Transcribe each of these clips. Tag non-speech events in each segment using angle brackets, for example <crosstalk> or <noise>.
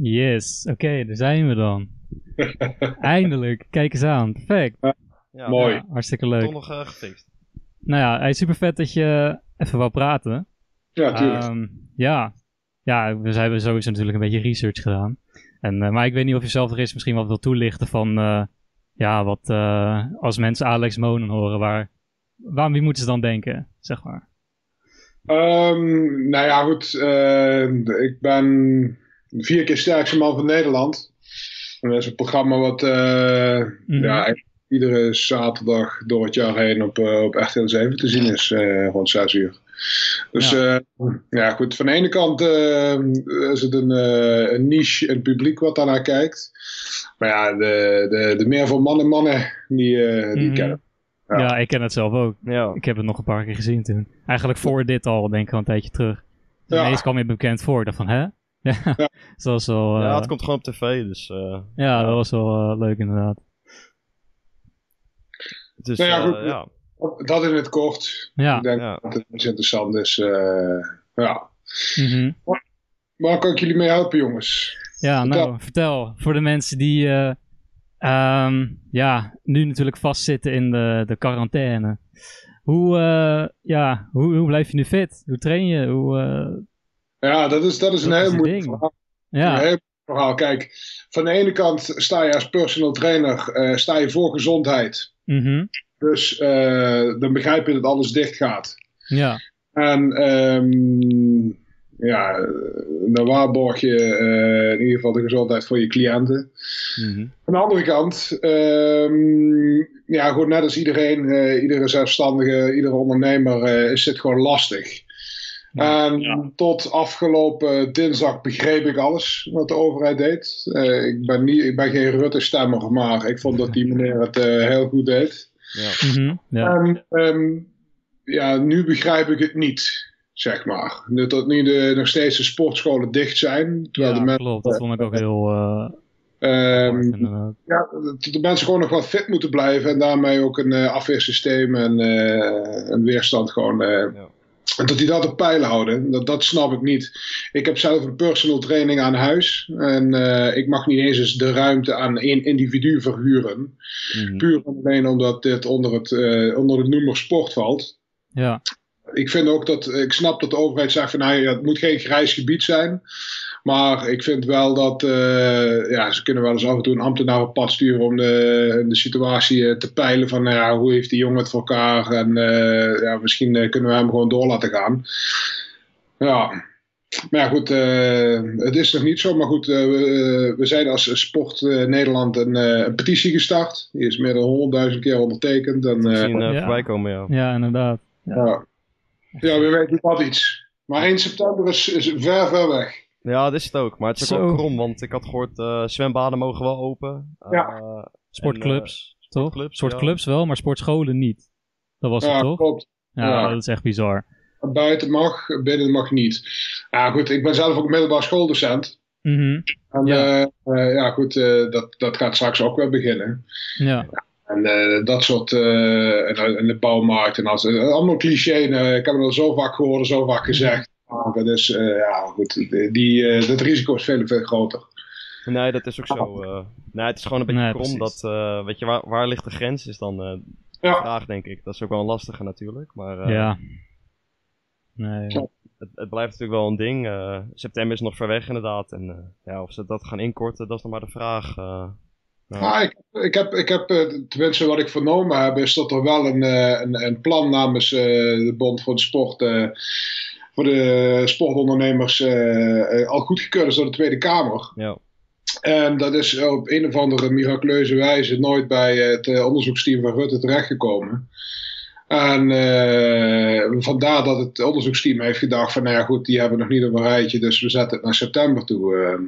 Yes, oké, daar zijn we dan. <laughs> Eindelijk, kijk eens aan. Perfect. Ja, Mooi. Ja, hartstikke leuk. Nog eh, gefixt. Nou ja, hij is super vet dat je even wou praten. Ja, tuurlijk. Ehm, ja. ja, we hebben sowieso natuurlijk een beetje research gedaan. En, eh, maar ik weet niet of je zelf er is misschien wat wil toelichten van... eh, ja, wat eh, als mensen Alex Monen horen, waar, waar, wie moeten ze dan denken, zeg maar? Ehm, nou ja, goed. eh, ik ben vier keer sterkste man van Nederland. En dat is een programma wat eh, Mhm. ja, iedere zaterdag door het jaar heen op, eh, op RTL 7 te zien is, eh, rond 6 uur. Dus Ja. ja. ja, goed. Van de ene kant is het een, eh, een niche in het publiek wat daarnaar kijkt. Maar ja, de, de, de meer van mannen mannen, die, eh die Mhm. kennen. Ja. Ja. ik ken het zelf ook. Ja. Ik heb het nog een paar keer gezien toen. Eigenlijk voor dit al, denk ik al een tijdje terug. Ja. Ineens kwam je bekend voor. Ik dacht van, hè? Ja, Ja. <laughs> dat was wel... eh, ja, ja, het komt gewoon op tv, dus... eh, dat was wel eh, leuk inderdaad. dus Nou ja, eh, goed. ja. Dat in het kort. Ja. Ik denk Ja. dat het iets interessant is. eh, ja. mhm. Waar kan ik jullie mee helpen, jongens? Ja, Vertel. nou, vertel. Voor de mensen die eh, ehm, ja, nu natuurlijk vastzitten in de, de quarantaine. Hoe, eh, ja, hoe, hoe blijf je nu fit? Hoe train je? Hoe, eh, Ja, dat is, dat is een Dat heel moeilijk verhaal. Een ja, heel verhaal. Kijk, van de ene kant sta je als personal trainer eh, sta je voor gezondheid. mhm, Dus eh, dan begrijp je dat alles dicht gaat. ja, En ehm, ja, dan waarborg je eh, in ieder geval de gezondheid voor je cliënten. Mhm. Aan de andere kant, ehm, ja, goed, net als iedereen, iedere zelfstandige, iedere ondernemer, is het gewoon lastig. En tot afgelopen dinsdag begreep ik alles wat de overheid deed. Eh, ik, ben niet, ik ben geen Rutte-stemmer, maar ik vond dat die meneer het eh, heel goed deed. Ja. mhm, ja, En ehm, ja, nu begrijp ik het niet, zeg maar. Nu Dat nu de, nog steeds de sportscholen dicht zijn. Terwijl Ja, de mensen klopt. Dat vond ik ook heel eh, ehm, ja, dat de mensen gewoon nog wat fit moeten blijven en daarmee ook een eh, afweersysteem en eh, een weerstand gewoon. eh, Ja. Dat die dat op peil houden, dat, dat snap ik niet. Ik heb zelf een personal training aan huis en eh, ik mag niet eens de ruimte aan één individu verhuren. Mhm. Puur en alleen omdat dit onder het, eh, onder het noemer sport valt. Ja, Ik vind ook dat, ik snap dat de overheid zegt van nou ja, het moet geen grijs gebied zijn. Maar ik vind wel dat, eh, ja, ze kunnen wel eens af en toe een ambtenaar op pad sturen om de, de situatie eh, te peilen van nou ja, hoe heeft die jongen het voor elkaar en eh, ja, misschien kunnen we hem gewoon door laten gaan. Ja, maar ja goed, eh, het is nog niet zo, maar goed, eh, we, we zijn als Sport Nederland een, een petitie gestart. Die is meer dan honderdduizend keer ondertekend. En, eh, Zien Ja. voorbij komen, ja. ja, inderdaad. ja. ja, we weten wat iets. Maar 1 september is, is ver, ver weg. Ja, dat is het ook. Maar het is ook Zo. wel krom, want ik had gehoord, eh, zwembaden mogen wel open. Ja. Eh, Sportclubs, toch? sportclubs, Sportclubs wel, maar sportscholen niet. Dat was het Ja, toch? klopt. Ja, Ja. dat is echt bizar. Buiten mag, binnen mag niet. Ja, goed, ik ben zelf ook middelbaar schooldocent. Mhm, En Ja. ja, ja goed, eh, dat, dat gaat straks ook weer beginnen. Ja, En eh, dat soort, eh, en, en de bouwmarkt en als, eh, allemaal cliché. eh, ik heb het al zo vaak gehoord, zo vaak gezegd. Dat is, eh, ja goed, die, eh, dat risico is veel, veel groter. Nee, dat is ook zo. eh nee, het is gewoon een beetje Nee, krom. precies. Dat, eh, weet je, waar, waar ligt de grens is dan eh, de Ja. vraag, denk ik. Dat is ook wel een lastige natuurlijk. Maar eh, ja. Nee. Het, het blijft natuurlijk wel een ding. Eh, september is nog ver weg inderdaad. En eh, ja, of ze dat gaan inkorten, dat is nog maar de vraag. Nou, Maar ik, ik heb, ik heb tenminste wat ik vernomen heb, is dat er wel een, eh, een, een plan namens eh, de Bond voor de Sport, voor de sportondernemers, eh, eh, al goedgekeurd is door de Tweede Kamer. ja. En dat is op een of andere miraculeuze wijze nooit bij het eh, onderzoeksteam van Rutte terechtgekomen. En vandaar dat het onderzoeksteam heeft gedacht van, nou ja goed, die hebben nog niet op een rijtje, dus we zetten het naar september toe. ehm.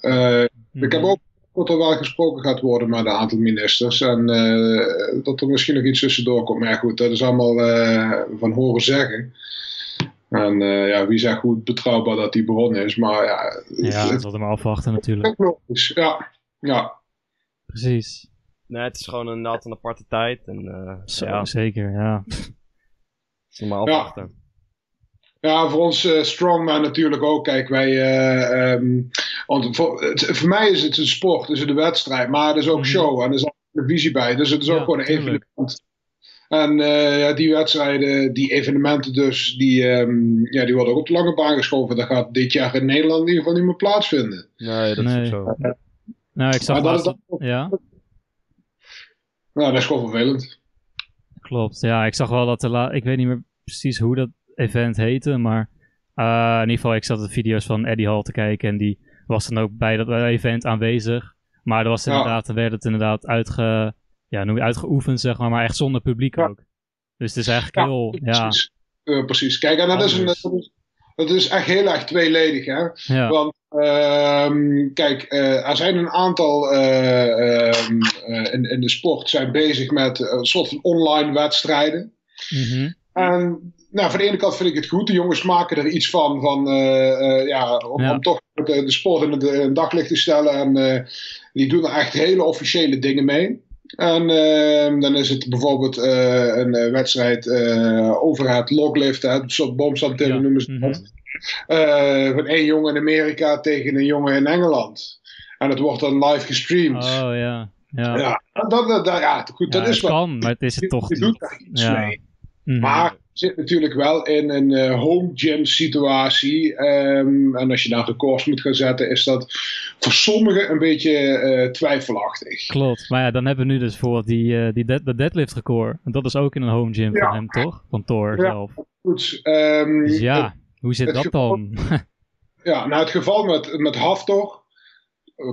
Eh, ik heb ook dat er wel gesproken gaat worden met een aantal ministers. En dat er misschien nog iets tussendoor komt. Maar goed, dat is allemaal van horen zeggen. En eh, ja, wie zegt hoe betrouwbaar dat die bron is. Maar ja, Ja, het dat hem afwachten natuurlijk. logisch. Ja, ja. Precies. Nee, het is gewoon een aparte tijd. En eh Zo, ja, zeker, ja. het is maar Ja. afwachten. Ja, voor ons uh, strongman natuurlijk ook. Kijk, wij. Uh, um, want voor, het, voor, mij is het een sport, dus de wedstrijd. Maar er is ook mm. show en er is ook televisie bij. Dus het is ook gewoon een evenement. En uh, ja, die wedstrijden, die evenementen dus, die, um, ja, die worden ook op de lange baan geschoven. Dat gaat dit jaar in Nederland in ieder geval niet meer plaatsvinden. Nee, dat nee. is zo. Nou, ik zag dat, dat, ja. Nou, dat is gewoon vervelend. Klopt, ja. Ik zag wel dat de la ik weet niet meer precies hoe dat event heette, maar uh, in ieder geval, ik zat de video's van Eddie Hall te kijken en die was dan ook bij dat event aanwezig. Maar er was inderdaad, er werd het inderdaad uitge, ja, noem je uitgeoefend, zeg maar, maar echt zonder publiek ook. Dus het is eigenlijk heel, precies. ja. Uh, precies. Kijk, en dat is, een, dat is echt heel erg tweeledig, hè. Ja. Want, uh, kijk, uh, er zijn een aantal uh, in, in de sport zijn bezig met een soort van online wedstrijden. Mm -hmm. En nou, van de ene kant vind ik het goed. De jongens maken er iets van, van ja, om, ja. om, toch de, de sport in het daglicht te stellen. En die doen er echt hele officiële dingen mee. En uh, dan is het bijvoorbeeld uh, een uh, wedstrijd over het logliften, een soort ja. noemen ze dat. Mm -hmm. van één jongen in Amerika tegen een jongen in Engeland. En het wordt dan live gestreamd. Oh ja. Ja, ja dat, dat, dat, ja goed, dat is wel. kan, maar het is het toch je, niet. doet daar iets ja. mee. Mm -hmm. Maar zit natuurlijk wel in een uh, home gym situatie. Um, en als je daar records moet gaan zetten, is dat voor sommigen een beetje uh, twijfelachtig. Klopt, maar ja, dan hebben we nu dus bijvoorbeeld die, uh, die de deadlift record. En dat is ook in een home gym ja. van hem, toch? Van Thor ja, zelf. Goed. Um, dus ja, hoe zit dat geval, dan? <laughs> ja, nou het geval met, met Haftor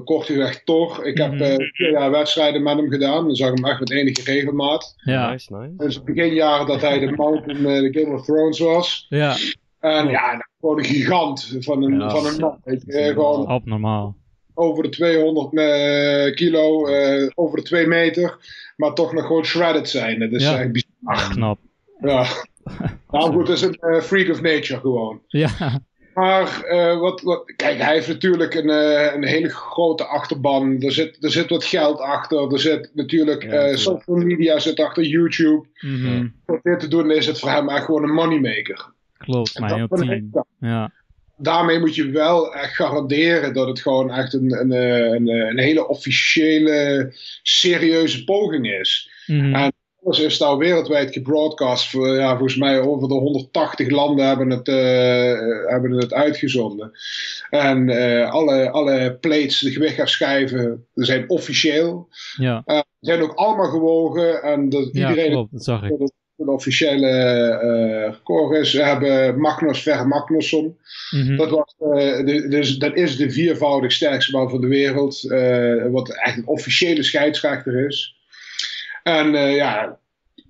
kortweg toch. Ik heb mm -hmm. uh, vier jaar wedstrijden met hem gedaan. Dan zag ik hem echt met enige regelmaat. Ja. Nice, nice. Dus begin jaren dat hij de Mountain uh, de Game of Thrones was. Ja. En ja, nou, gewoon een gigant van een, ja, van een man. Uh, gewoon abnormaal. Over de 200 kilo, over de 2 meter. Maar toch nog gewoon shredded zijn. Dat is ja. echt bizar. Ach, knap. Ja. <laughs> nou goed, dat is een freak of nature gewoon. Ja. Maar uh, wat, wat, kijk, hij heeft natuurlijk een, uh, een hele grote achterban. Er zit, er zit wat geld achter. Er zit natuurlijk ja, uh, social media zit achter YouTube. Mm -hmm. Om dit te doen is het voor hem echt gewoon een moneymaker. Klopt, maar heel team. Ja. Daarmee moet je wel echt garanderen dat het gewoon echt een, een, een, een hele officiële, serieuze poging is. Mm -hmm. En alles is daar wereldwijd gebroadcast. Ja, volgens mij over de 180 landen hebben het, uh, hebben het uitgezonden. En uh, alle, alle plates, de gewichthefschijven, zijn officieel. Ja. Uh, zijn ook allemaal gewogen. En dat ja, iedereen klopt, dat zag ik. Dat officiële record is. We hebben Magnus Ver Magnusson. Mm -hmm. Dat, was, de, dus, dat is de viervoudig sterkste man van de wereld. wat echt een officiële scheidsrechter is. En uh, ja,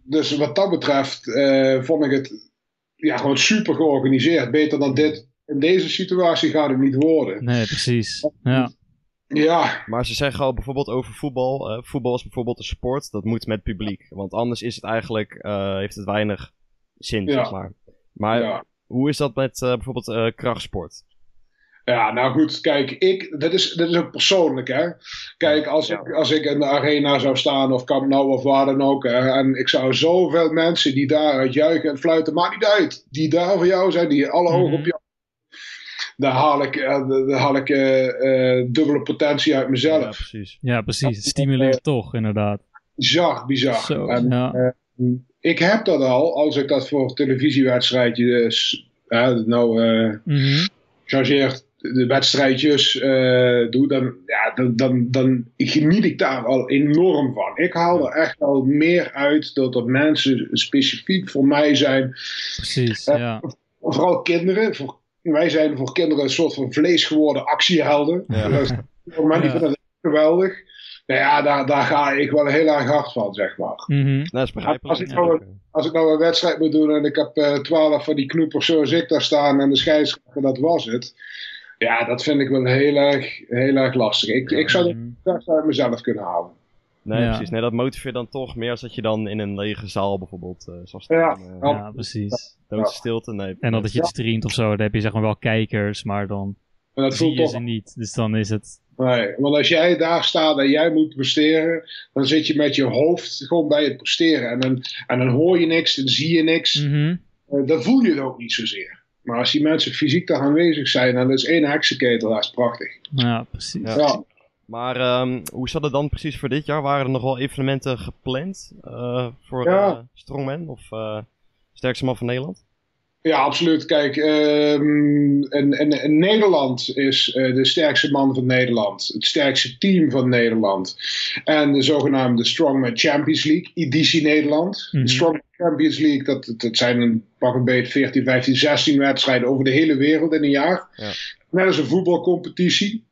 dus wat dat betreft uh, vond ik het ja, gewoon super georganiseerd. Beter dan dit. In deze situatie gaat het niet worden. Nee, precies. Ja. Ja. Maar ze zeggen al bijvoorbeeld over voetbal. Uh, voetbal is bijvoorbeeld een sport. Dat moet met publiek. Want anders is het eigenlijk, uh, heeft het weinig zin, Ja. zeg maar. Maar Ja. hoe is dat met uh, bijvoorbeeld uh, krachtsport? Ja, nou goed, kijk, ik, dat, is, dat is ook persoonlijk, hè. Kijk, als, Ja. ik, als ik in de arena zou staan, of Camp Nou, of waar dan ook, hè, en ik zou zoveel mensen die daar juichen en fluiten, maakt niet uit, die daar voor jou zijn, die alle ogen Mhm. op jou daar haal ik, eh, daar haal ik eh, eh, dubbele potentie uit mezelf. Ja, precies. Ja, precies. Het stimuleert toch, inderdaad. Bizar, bizar. Zo, En, ja. eh, ik heb dat al, als ik dat voor televisiewedstrijdjes, uh, nou, eh Mhm. chargeert de wedstrijdjes eh, doe, dan, ja, dan, dan, dan geniet ik daar al enorm van. Ik haal er echt al meer uit dat er mensen specifiek voor mij zijn. Precies, Eh, ja. Vooral kinderen. Voor, wij zijn voor kinderen een soort van vlees geworden actiehelden. Ja. Dus, voor mij die Ja. vinden dat geweldig. Nou ja, daar, daar ga ik wel heel erg hard van, zeg maar. Mhm. Nou, dat is begrijpelijk. Als ik nou- oké. Als ik nou een wedstrijd moet doen en ik heb eh, twaalf van die knoepers zoals ik daar staan en de scheidsrechter, dat was het. Ja, dat vind ik wel heel erg, heel erg lastig. Ik, ik zou Mhm. dat best uit mezelf kunnen halen. Nee, Ja. precies. Nee, dat motiveert dan toch meer als dat je dan in een lege zaal bijvoorbeeld uh, zou staan. Ja. eh, Ja, precies. doodstilte, nee. En dat het je Ja. streamt of zo, dan heb je zeg maar wel kijkers, maar dan En dat zie voelt je toch. ze niet. Dus dan is het... Nee, want als jij daar staat en jij moet presteren, dan zit je met je hoofd gewoon bij het presteren. En dan, en dan hoor je niks, dan zie je niks. Mhm. Eh, dan voel je het ook niet zozeer. Maar als die mensen fysiek daar aanwezig zijn, dan is één heksenketel, dat is prachtig. Ja, precies. Ja. Ja. Maar ehm, hoe zat het dan precies voor dit jaar? Waren er nog wel evenementen gepland eh, voor Ja. eh, Strongman of eh, sterkste man van Nederland? Ja, absoluut. Kijk, ehm, in, in Nederland is eh, de sterkste man van Nederland, het sterkste team van Nederland. En de zogenaamde Strongman Champions League, editie Nederland. Mhm. De Strongman Champions League, dat, dat zijn een pak een beetje 14, 15, 16 wedstrijden over de hele wereld in een jaar. Ja. Net als een voetbalcompetitie.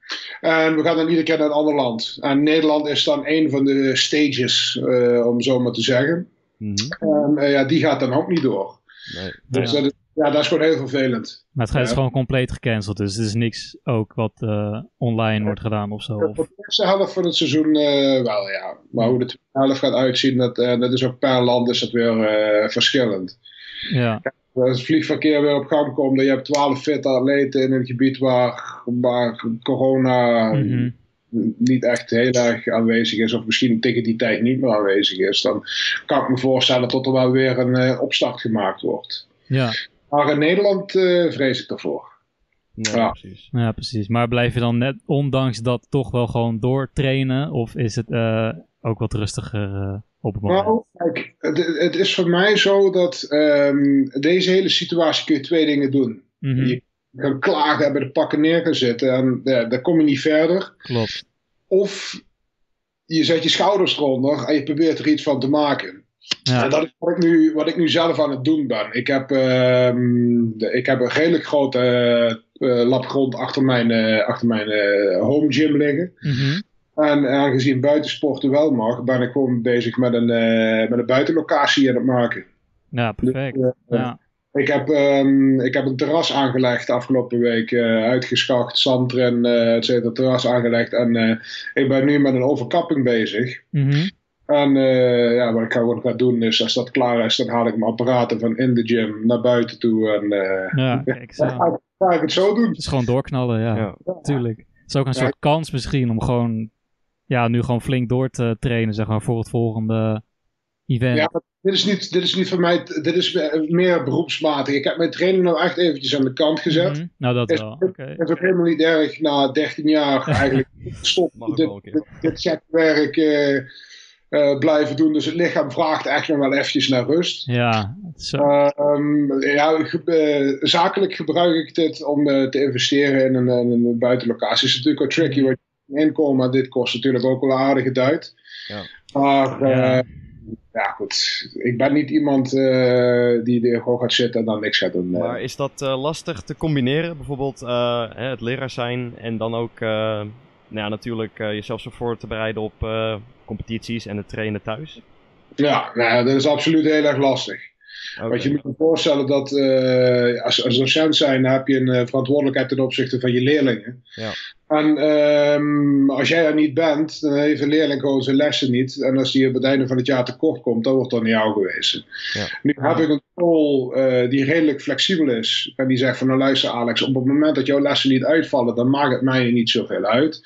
En we gaan dan iedere keer naar een ander land. En Nederland is dan een van de stages, eh, om zo maar te zeggen. Mhm. En eh, ja, die gaat dan ook niet door. Nee. Dus Ja. dat, is, ja, dat is gewoon heel vervelend. Maar het gaat- is Ja. gewoon compleet gecanceld, dus het is niks ook wat eh, online wordt gedaan of zo. Of, Voor de eerste helft van het seizoen eh, wel, ja. Maar hoe de tweede helft gaat uitzien, dat, eh, dat is ook per land is dat weer verschillend. ja, Als het vliegverkeer weer op gang komt, en je hebt 12 fitte atleten in een gebied waar, waar corona mhm. niet echt heel erg aanwezig is, of misschien tegen die tijd niet meer aanwezig is, dan kan ik me voorstellen dat er wel weer een opstart gemaakt wordt. ja, Maar in Nederland eh, vrees ik ervoor. Nee, Ja. precies. ja, precies. Maar blijf je dan net, ondanks dat, toch wel gewoon doortrainen? Of is het eh, ook wat rustiger eh, op het moment? Nou, kijk, het, het is voor mij zo dat ehm, deze hele situatie kun je twee dingen doen. Mhm, Je kan klagen en bij de pakken neer gaan zitten en ja, dan kom je niet verder. Klopt. Of je zet je schouders eronder en je probeert er iets van te maken. Ja, En dat is wat ik, nu, wat ik nu zelf aan het doen ben. Ik heb, ehm, ik heb een redelijk grote eh, eh, labgrond achter mijn, eh, achter mijn eh, home gym liggen. mhm, En aangezien buitensporten wel mag, ben ik gewoon bezig met een, met een buitenlocatie aan het maken. ja perfect. Dus, Ja, Ik heb, ehm, ik heb een terras aangelegd de afgelopen week. eh, uitgeschacht, zand erin, eh et cetera, terras aangelegd. En ik ben nu met een overkapping bezig. mhm, En eh, ja, wat ik gewoon ga doen is, als dat klaar is, dan haal ik mijn apparaten van in de gym naar buiten toe. En eh, ja <laughs> kijk dan zo. ga, ik, ga ik het zo doen. Het is gewoon doorknallen, ja. Ja. Tuurlijk. Het is ook een Ja. soort kans misschien om gewoon, ja, nu gewoon flink door te trainen, zeg maar, voor het volgende event. Ja, dit is niet, dit is niet voor mij, dit is meer beroepsmatig. Ik heb mijn training nou echt eventjes aan de kant gezet. Mhm. Nou, dat Is- wel. Oké. Het is ook helemaal niet erg na 13 jaar <laughs> eigenlijk stop ook dit, dit, dit werk eh, eh, blijven doen. Dus het lichaam vraagt echt nog wel eventjes naar rust. Ja, zo. Ehm, ja, ge- eh, zakelijk gebruik ik dit om eh, te investeren in een, in een buitenlocatie. is natuurlijk wel tricky wat je inkomen, maar dit kost natuurlijk ook wel een aardige duit. Ja. Maar eh, Ja. ja. goed, ik ben niet iemand eh, die er gewoon gaat zitten en dan niks gaat doen. Maar is dat eh, lastig te combineren? Bijvoorbeeld eh, hè, het leraar zijn en dan ook eh, nou ja, natuurlijk eh, jezelf zo voor te bereiden op eh, competities en het trainen thuis? Ja, nou, dat is absoluut heel erg lastig. Want je moet je voorstellen dat eh, als, als docent zijn, heb je een eh, verantwoordelijkheid ten opzichte van je leerlingen. Ja. En ehm, als jij er niet bent, dan heeft een leerling gewoon zijn lessen niet. En als die op het einde van het jaar tekort komt, dan wordt dat aan jou gewezen. Ja. Nu heb ik een school eh, die redelijk flexibel is. En die zegt van nou luister Alex, op het moment dat jouw lessen niet uitvallen, dan maakt het mij niet zoveel uit.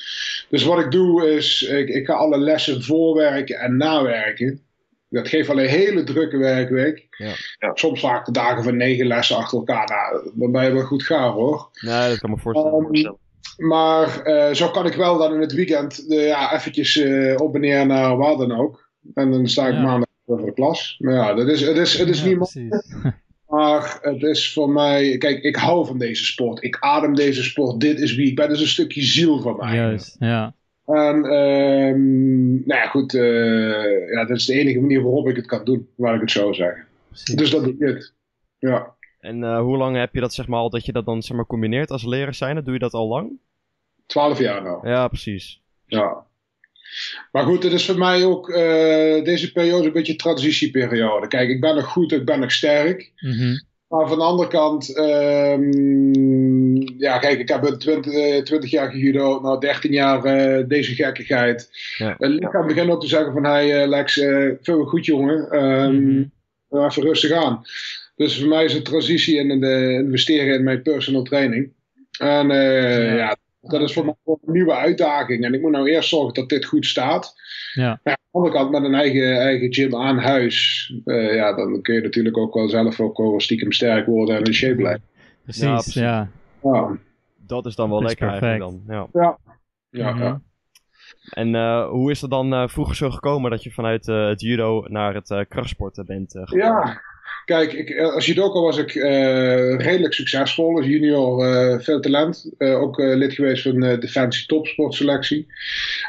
Dus wat ik doe is, ik, ik ga alle lessen voorwerken en nawerken. Dat geeft alleen een hele drukke werkweek. Ja. Ja, soms vaak de dagen van negen lessen achter elkaar. Nou, dan ben je wel goed gaar hoor. Nee, dat kan me voorstellen. Ehm, maar eh, zo kan ik wel dan in het weekend eh, ja, eventjes eh, op en neer naar waar dan ook. En dan sta ik Ja. maandag voor de klas. Maar ja, dat is, het is, het is Ja, niet maar het is voor mij, kijk, ik hou van deze sport. Ik adem deze sport. Dit is wie ik ben. Dat is een stukje ziel van mij. Juist, ja. En, ehm, nou ja, goed. eh, ja, dat is de enige manier waarop ik het kan doen, waar ik het zo zeggen. Precies. Dus dat doe ik het. Ja. En eh, hoe lang heb je dat zeg maar al dat je dat dan zeg maar combineert als leraar zijn? Doe je dat al lang? Twaalf jaar nou. Ja, precies. Ja. Maar goed, het is voor mij ook eh, deze periode een beetje een transitieperiode. Kijk, ik ben nog goed, ik ben nog sterk. Mhm. Maar van de andere kant, ehm, ja, kijk, ik heb een 20, eh, 20 jaar gejudo, nou 13 jaar deze gekkigheid. Ja. Het lichaam begint ook te zeggen van, hey eh, Lex, eh veel goed jongen, Ehm, Mhm. even rustig aan. Dus voor mij is het transitie in de investeren in mijn personal training. En Ja. ja. dat is voor mij een nieuwe uitdaging. En ik moet nou eerst zorgen dat dit goed staat. Ja. Aan de andere kant, met een eigen, eigen gym aan huis, eh, ja, dan kun je natuurlijk ook wel zelf ook wel stiekem sterk worden en in shape blijven. precies. Ja, Ja, precies. ja. Ja, Dat is dan wel is lekker eigenlijk dan. Ja. ja, Mhm. ja. En eh, hoe is het dan eh, vroeger zo gekomen dat je vanuit eh, het judo naar het eh, krachtsporten bent gegaan? Ja, kijk, ik, eh, als judoka was ik eh, redelijk succesvol. Als junior eh, veel talent. Ook lid geweest van de Defensie topsportselectie.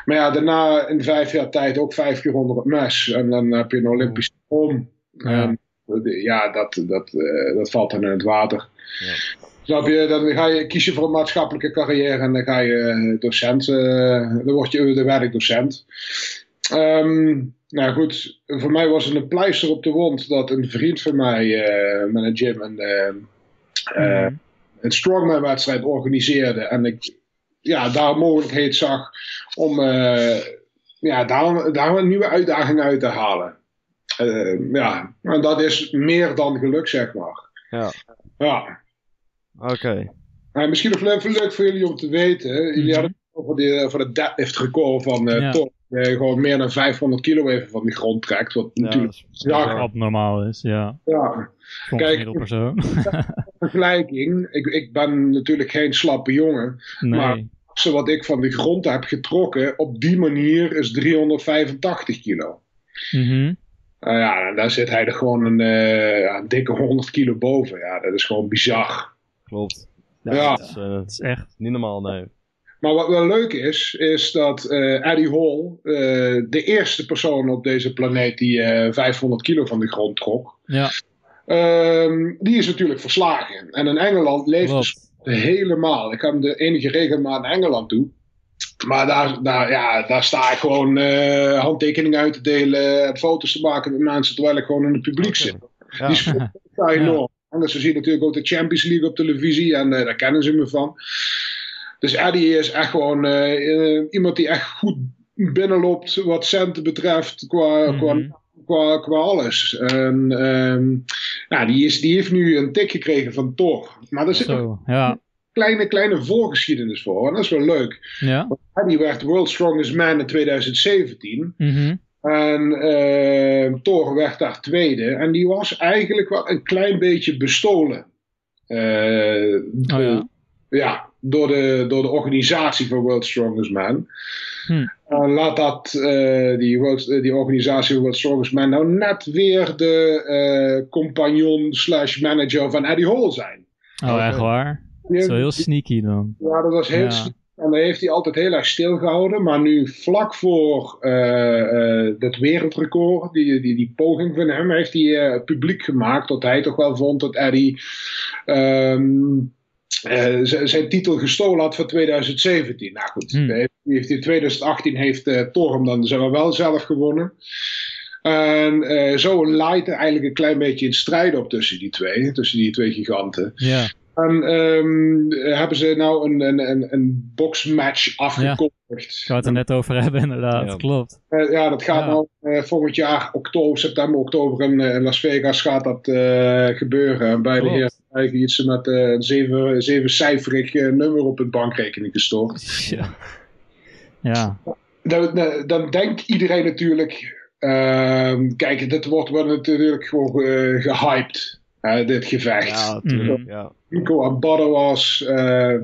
Maar ja, daarna in vijf jaar tijd ook vijf keer onder het mes. En dan heb je een Olympisch om. Ja. Ja, dat, dat, dat valt dan in het water. Ja. Snap je? Dan ga je kiezen voor een maatschappelijke carrière en dan ga je docent, dan word je de werkdocent. Ehm nou goed, voor mij was het een pleister op de wond dat een vriend van mij eh, met een gym een, eh, eh, Mhm. een strongman wedstrijd organiseerde. En ik ja, daar een mogelijkheid zag om eh, ja, daar, daar een nieuwe uitdaging uit te halen. Eh, ja, en dat is meer dan geluk, zeg maar. Ja. Ja. Oké. Maar misschien nog leuk, leuk voor jullie om te weten. Jullie Mhm. hadden het over, de, over het deadlift record van eh Ja. Thor. Die gewoon meer dan 500 kilo even van de grond trekt. Wat Ja, natuurlijk dat bizar. Abnormaal is, ja. ja, Kijk. persoon. <laughs> vergelijking. Ik, ik ben natuurlijk geen slappe jongen. Nee. Maar- wat ik van de grond heb getrokken op die manier is 385 kilo. Mhm. Nou ja, daar zit hij er gewoon een, eh, een dikke 100 kilo boven. Ja, dat is gewoon bizar. Klopt. Ja. Dat is eh, Dat is echt. niet normaal, nee. Maar wat wel leuk is, is dat eh Eddie Hall, eh, de eerste persoon op deze planeet die eh 500 kilo van de grond trok, Ja, ehm, die is natuurlijk verslagen. En in Engeland leeft het helemaal. Ik ga de enige regelmaat naar Engeland toe. Maar daar, daar, ja, daar sta ik gewoon eh, handtekeningen uit te delen en foto's te maken met mensen terwijl ik gewoon in het publiek zit. Ja. Die sport <laughs> daar enorm. En dus ze zien natuurlijk ook de Champions League op televisie en eh, daar kennen ze me van. Dus Eddie is echt gewoon eh, eh, iemand die echt goed binnenloopt wat centen betreft qua, Mhm. qua, qua, qua alles. En, ehm, nou, die, is, die heeft nu een tik gekregen van Thor. Maar er zit Zo, ja. een kleine, kleine voorgeschiedenis voor. En dat is wel leuk. Ja. Eddie werd World Strongest Man in 2017. Mhm. En eh Thor werd daar tweede. En die was eigenlijk wel een klein beetje bestolen. Eh, Oh ja. ja, door de, door de organisatie van World Strongest Man. Hm. En laat dat, eh, die, World, eh, die organisatie van World Strongest Man nou net weer de eh, compagnon slash manager van Eddie Hall zijn. Oh, echt waar? Dat is wel heel sneaky dan. Ja, dat was heel Ja. snel. En daar heeft hij altijd heel erg stilgehouden. Maar nu vlak voor eh, eh, dat wereldrecord, die, die, die poging van hem, heeft hij eh, publiek gemaakt. Dat hij toch wel vond dat Eddie ehm, eh, zijn titel gestolen had van 2017. Nou goed, Hmm. heeft, in 2018 heeft eh Thor hem dan zeg maar wel zelf gewonnen. En eh, zo leidt er eigenlijk een klein beetje een strijd op tussen die twee, tussen die twee giganten. Ja. En ehm, hebben ze nou een, een, een, een boxmatch afgekondigd. Ik wou het er net over hebben, inderdaad. Ja. Klopt. Eh, ja, dat gaat Ja. nou eh, volgend jaar, oktober, september, oktober in, eh, in Las Vegas gaat dat eh, gebeuren. En beide Klopt. heren krijgen iets met eh, een zeven, zevencijferig eh, nummer op hun bankrekening gestort. <laughs> Ja. Ja. Dan, dan- dan denkt iedereen natuurlijk, ehm, kijk, dit wordt wel natuurlijk gewoon eh, gehyped, eh, dit gevecht. Ja, natuurlijk. Mhm. Ja. Nico en Badden was, eh,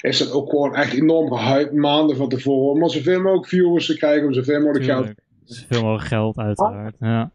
is dat ook gewoon echt enorm gehyped maanden van tevoren. Om zoveel mogelijk viewers te krijgen, om zoveel mogelijk geld. Zoveel mogelijk geld, uiteraard. Ja.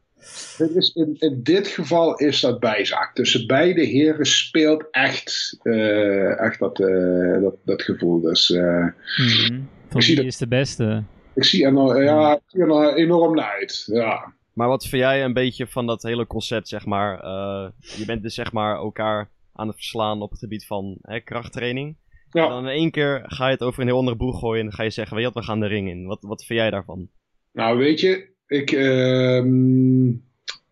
Het is in, in dit geval is dat bijzaak. Tussen beide heren speelt echt, eh, echt dat, eh, dat, dat gevoel. Dus eh, Mhm. Zie wie dat- is de beste? ik zie er, nou- ja, ik zie er nou enorm naar uit. Ja. Maar wat vind jij een beetje van dat hele concept, zeg maar? eh, je bent dus zeg maar elkaar aan het verslaan op het gebied van hè, krachttraining. Ja. En dan in één keer ga je het over een heel andere boeg gooien en dan ga je zeggen, weet je wat, we gaan de ring in. Wat, wat vind jij daarvan? Nou, weet je, ik. ehm,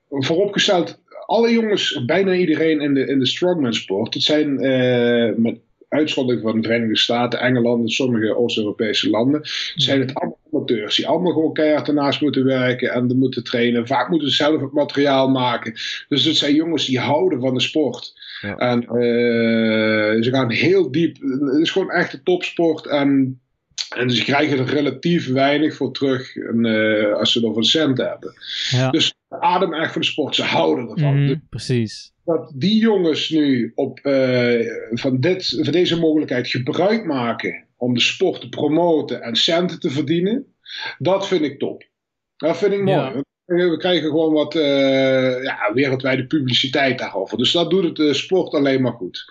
vooropgesteld, alle jongens, bijna iedereen in de, in de strongman sport, het zijn eh, met uitzondering van de Verenigde Staten, Engeland en sommige Oost-Europese landen, zijn het allemaal amateurs die allemaal gewoon keihard ernaast moeten werken en moeten trainen. Vaak moeten ze zelf het materiaal maken. Dus het zijn jongens die houden van de sport. Ja. En eh, ze gaan heel diep. Het is gewoon echt een topsport. En, en ze krijgen er relatief weinig voor terug en, eh, als ze er een cent hebben. Ja. Dus ze ademen echt voor de sport. Ze houden ervan. Mhm, Dus Precies. dat die jongens nu op, eh, van, dit, van deze mogelijkheid gebruik maken om de sport te promoten en centen te verdienen, dat vind ik top. Dat vind ik mooi. Ja. We krijgen gewoon wat eh, ja, wereldwijde publiciteit daarover. Dus dat doet het de sport alleen maar goed.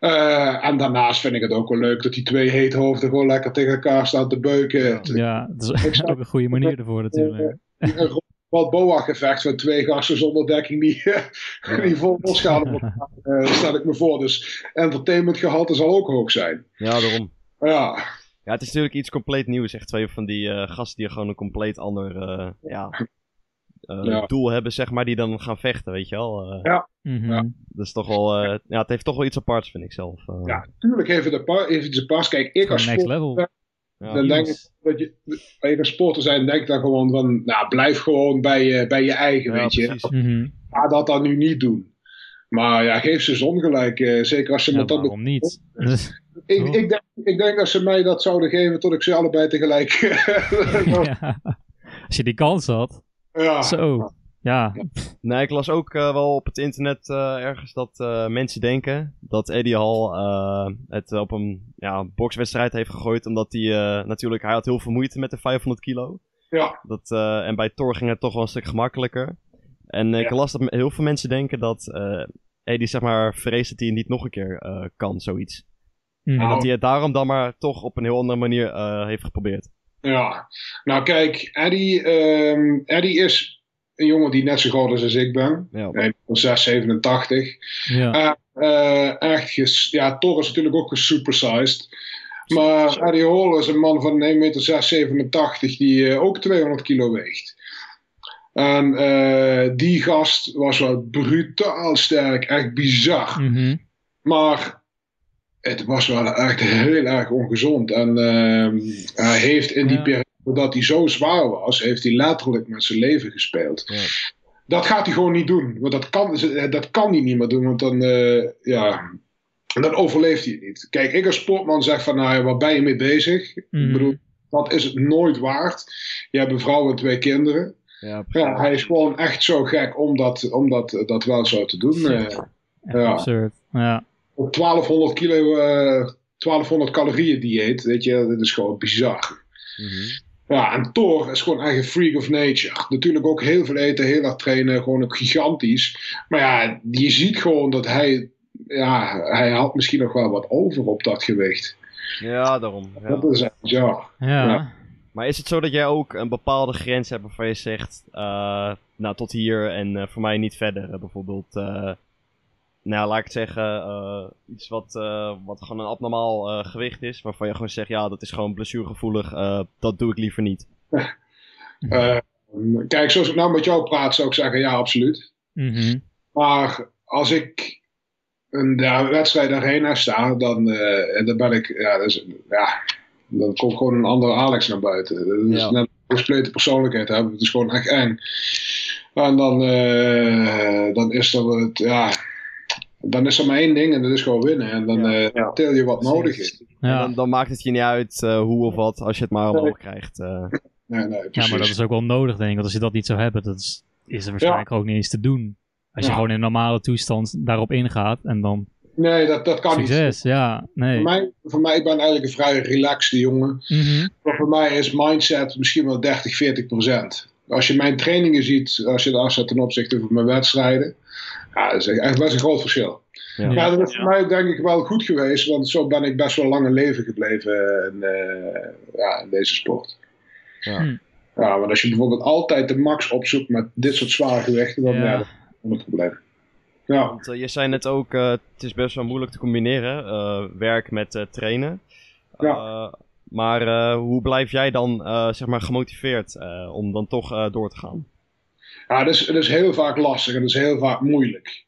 Eh, en daarnaast vind ik het ook wel leuk dat die twee heethoofden gewoon lekker tegen elkaar staan te beuken. Ja, dat is Ik snap- ook een goede manier ervoor natuurlijk. een wat boa-gevecht van twee gasten zonder dekking die, die vol losgaan eh, stel ik me voor. Dus entertainmentgehalte zal ook hoog zijn. Ja, daarom. Ja, Ja, het is natuurlijk iets compleet nieuws. Echt twee van die eh, gasten die gewoon een compleet ander eh, ja, eh, Ja. doel hebben, zeg maar, die dan gaan vechten, weet je wel. Eh, Mhm. Ja. Dat is toch wel, eh, ja, het heeft toch wel iets aparts, vind ik zelf. eh. ja natuurlijk heeft het paar, heeft het een pas. Kijk, ik als Next sport, level. Ja. dan denk ik dat je, als je een sporter zijn, denk ik dan gewoon van, nou, blijf gewoon bij je, bij je eigen, Ja, weet je. precies. Mhm. Ga dat dan nu niet doen. Maar ja, geef ze zon gelijk. eh, zeker als ze Ja, met dat waarom niet? <laughs> Ik, ik, denk, ik denk dat ze mij dat zouden geven tot ik ze allebei tegelijk. <laughs> ja. Als je die kans had. ja. Zo. Ja. Nee, ik las ook eh, wel op het internet eh, ergens dat eh, mensen denken dat Eddie Hall eh, het op een ja, bokswedstrijd heeft gegooid. Omdat hij eh, natuurlijk, hij had heel veel moeite met de 500 kilo. Ja. Dat, eh, en bij Thor ging het toch wel een stuk gemakkelijker. En ik Ja. las dat heel veel mensen denken dat eh Eddie zeg maar vreest dat hij niet nog een keer eh, kan, zoiets. En dat hij het daarom dan maar toch op een heel andere manier eh, heeft geprobeerd. Ja, nou kijk, Eddie, ehm, Eddie is een jongen die net zo groot is als ik ben. Ja. Hij is 6, 87. Ja. Eh, echt, ges, ja, Thor is natuurlijk ook gesupersized. Maar Eddie Hall is een man van 1 meter 6, 87 die ook 200 kilo weegt. En die gast was wel brutaal sterk, echt bizar. Mhm. Maar het was wel echt heel erg ongezond. En ehm, hij heeft in die Ja. periode dat hij zo zwaar was, heeft hij letterlijk met zijn leven gespeeld. Ja. Dat gaat hij gewoon niet doen. Want dat kan, dat kan hij niet meer doen. Want dan, eh, ja, dan overleeft hij het niet. Kijk, ik als sportman zeg van, nou, ja, waar ben je mee bezig? Ik Mhm. bedoel, dat is het nooit waard. Je hebt een vrouw en twee kinderen. Ja, Ja, hij is gewoon echt zo gek om dat, om dat, dat wel zo te doen. Eh, ja. absurd. Ja. Op 1200 kilo, eh 1200 calorieën dieet, weet je, dat is gewoon bizar. Mhm. Ja, en Thor is gewoon een freak of nature. Natuurlijk ook heel veel eten, heel hard trainen, gewoon ook gigantisch. Maar ja, je ziet gewoon dat hij, ja, hij had misschien nog wel wat over op dat gewicht. ja daarom. Ja. Dat is bizar. Ja. Ja. Maar is het zo dat jij ook een bepaalde grens hebt waarvan je zegt, eh, nou tot hier en eh, voor mij niet verder? Eh, bijvoorbeeld, eh, nou laat ik het zeggen, eh, iets wat, eh, wat gewoon een abnormaal eh, gewicht is, waarvan je gewoon zegt, ja dat is gewoon blessuregevoelig, eh, dat doe ik liever niet. <laughs> Eh, kijk, zoals ik nou met jou praat, zou ik zeggen ja, absoluut. Mhm. Maar als ik een ja, wedstrijd arena sta, dan, eh, en dan ben ik, ja, dus, ja, dan komt gewoon een andere Alex naar buiten. Dat is Ja. net een gespleten persoonlijkheid hebben. Het is gewoon echt eng. En dan, eh, dan is er het, ja, dan is er maar één ding en dat is gewoon winnen. En dan Ja. eh tel je wat Precies. nodig is. En Ja. dan, dan maakt het je niet uit eh, hoe of wat, als je het maar omhoog krijgt. eh. Nee, nee, ja, maar dat is ook wel nodig, denk ik. Want als je dat niet zou hebben, dat is, is er waarschijnlijk ook niet eens te doen. Als je gewoon in normale toestand daarop ingaat en dan nee, dat, dat kan niet. succes. Ja, nee. Voor mij, voor mij, ik ben eigenlijk een vrij relaxed jongen. Maar voor mij is mindset misschien wel 30, 40 procent. Als je mijn trainingen ziet, als je het afzet ten opzichte van mijn wedstrijden, ja, dat is echt best een groot verschil. Ja. Ja, dat is voor mij denk ik wel goed geweest, want zo ben ik best wel lang in leven gebleven in, eh, ja, in deze sport. Ja. Hm. Ja, want als je bijvoorbeeld altijd de max opzoekt met dit soort zware gewichten, dan Ja. ja. dat is een probleem. Ja, Want eh, je zei net ook, eh, het is best wel moeilijk te combineren, eh, werk met eh, trainen. Ja. Eh, maar eh, hoe blijf jij dan eh, zeg maar gemotiveerd eh, om dan toch eh, door te gaan? Ja dat, is, dat is heel vaak lastig en dat is heel vaak moeilijk.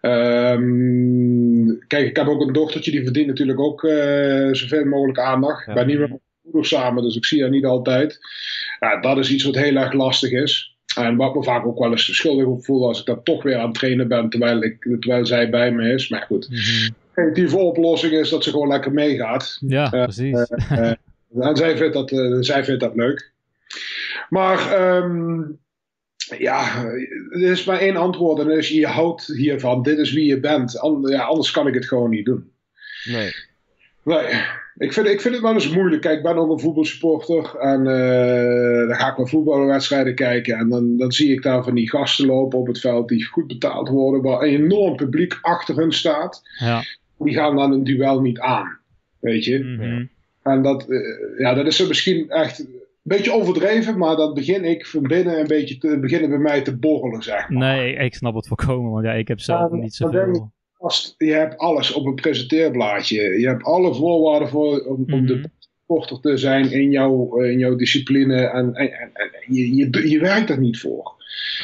Ehm, kijk, ik heb ook een dochtertje die verdient natuurlijk ook eh, zoveel mogelijk aandacht. Ja. Ik ben niet mijn moeder samen, dus ik zie haar niet altijd. Ja, dat is iets wat heel erg lastig is. En wat me vaak ook wel eens schuldig op voel als ik dan toch weer aan het trainen ben terwijl, ik, terwijl zij bij me is. Maar goed, de creatieve oplossing is dat ze gewoon lekker meegaat. Ja, Eh, precies. Eh, en zij vindt, dat, zij vindt dat leuk. Maar ehm, ja, er is maar één antwoord en dat is je houdt hiervan. Dit is wie je bent. Ja, anders kan ik het gewoon niet doen. Nee. Nee, ik vind, ik vind het wel eens moeilijk. Kijk, ik ben ook een voetbalsupporter. En eh, dan ga ik naar voetbalwedstrijden kijken. En dan, dan zie ik daar van die gasten lopen op het veld die goed betaald worden. Waar een enorm publiek achter hun staat. Ja. Die gaan dan een duel niet aan. Weet je? Mhm. En dat, eh, ja, dat is er misschien echt beetje overdreven. Maar dat begin ik van binnen een beetje te beginnen bij mij te borrelen, zeg maar. Nee, ik snap het volkomen, want ja, ik heb zelf Ja, niet dan zoveel. Gast, je hebt alles op een presenteerblaadje. Je hebt alle voorwaarden voor, om, om Mhm. de sporter te zijn in jouw, in jouw discipline. En, en, en, en je, je, je werkt er niet voor.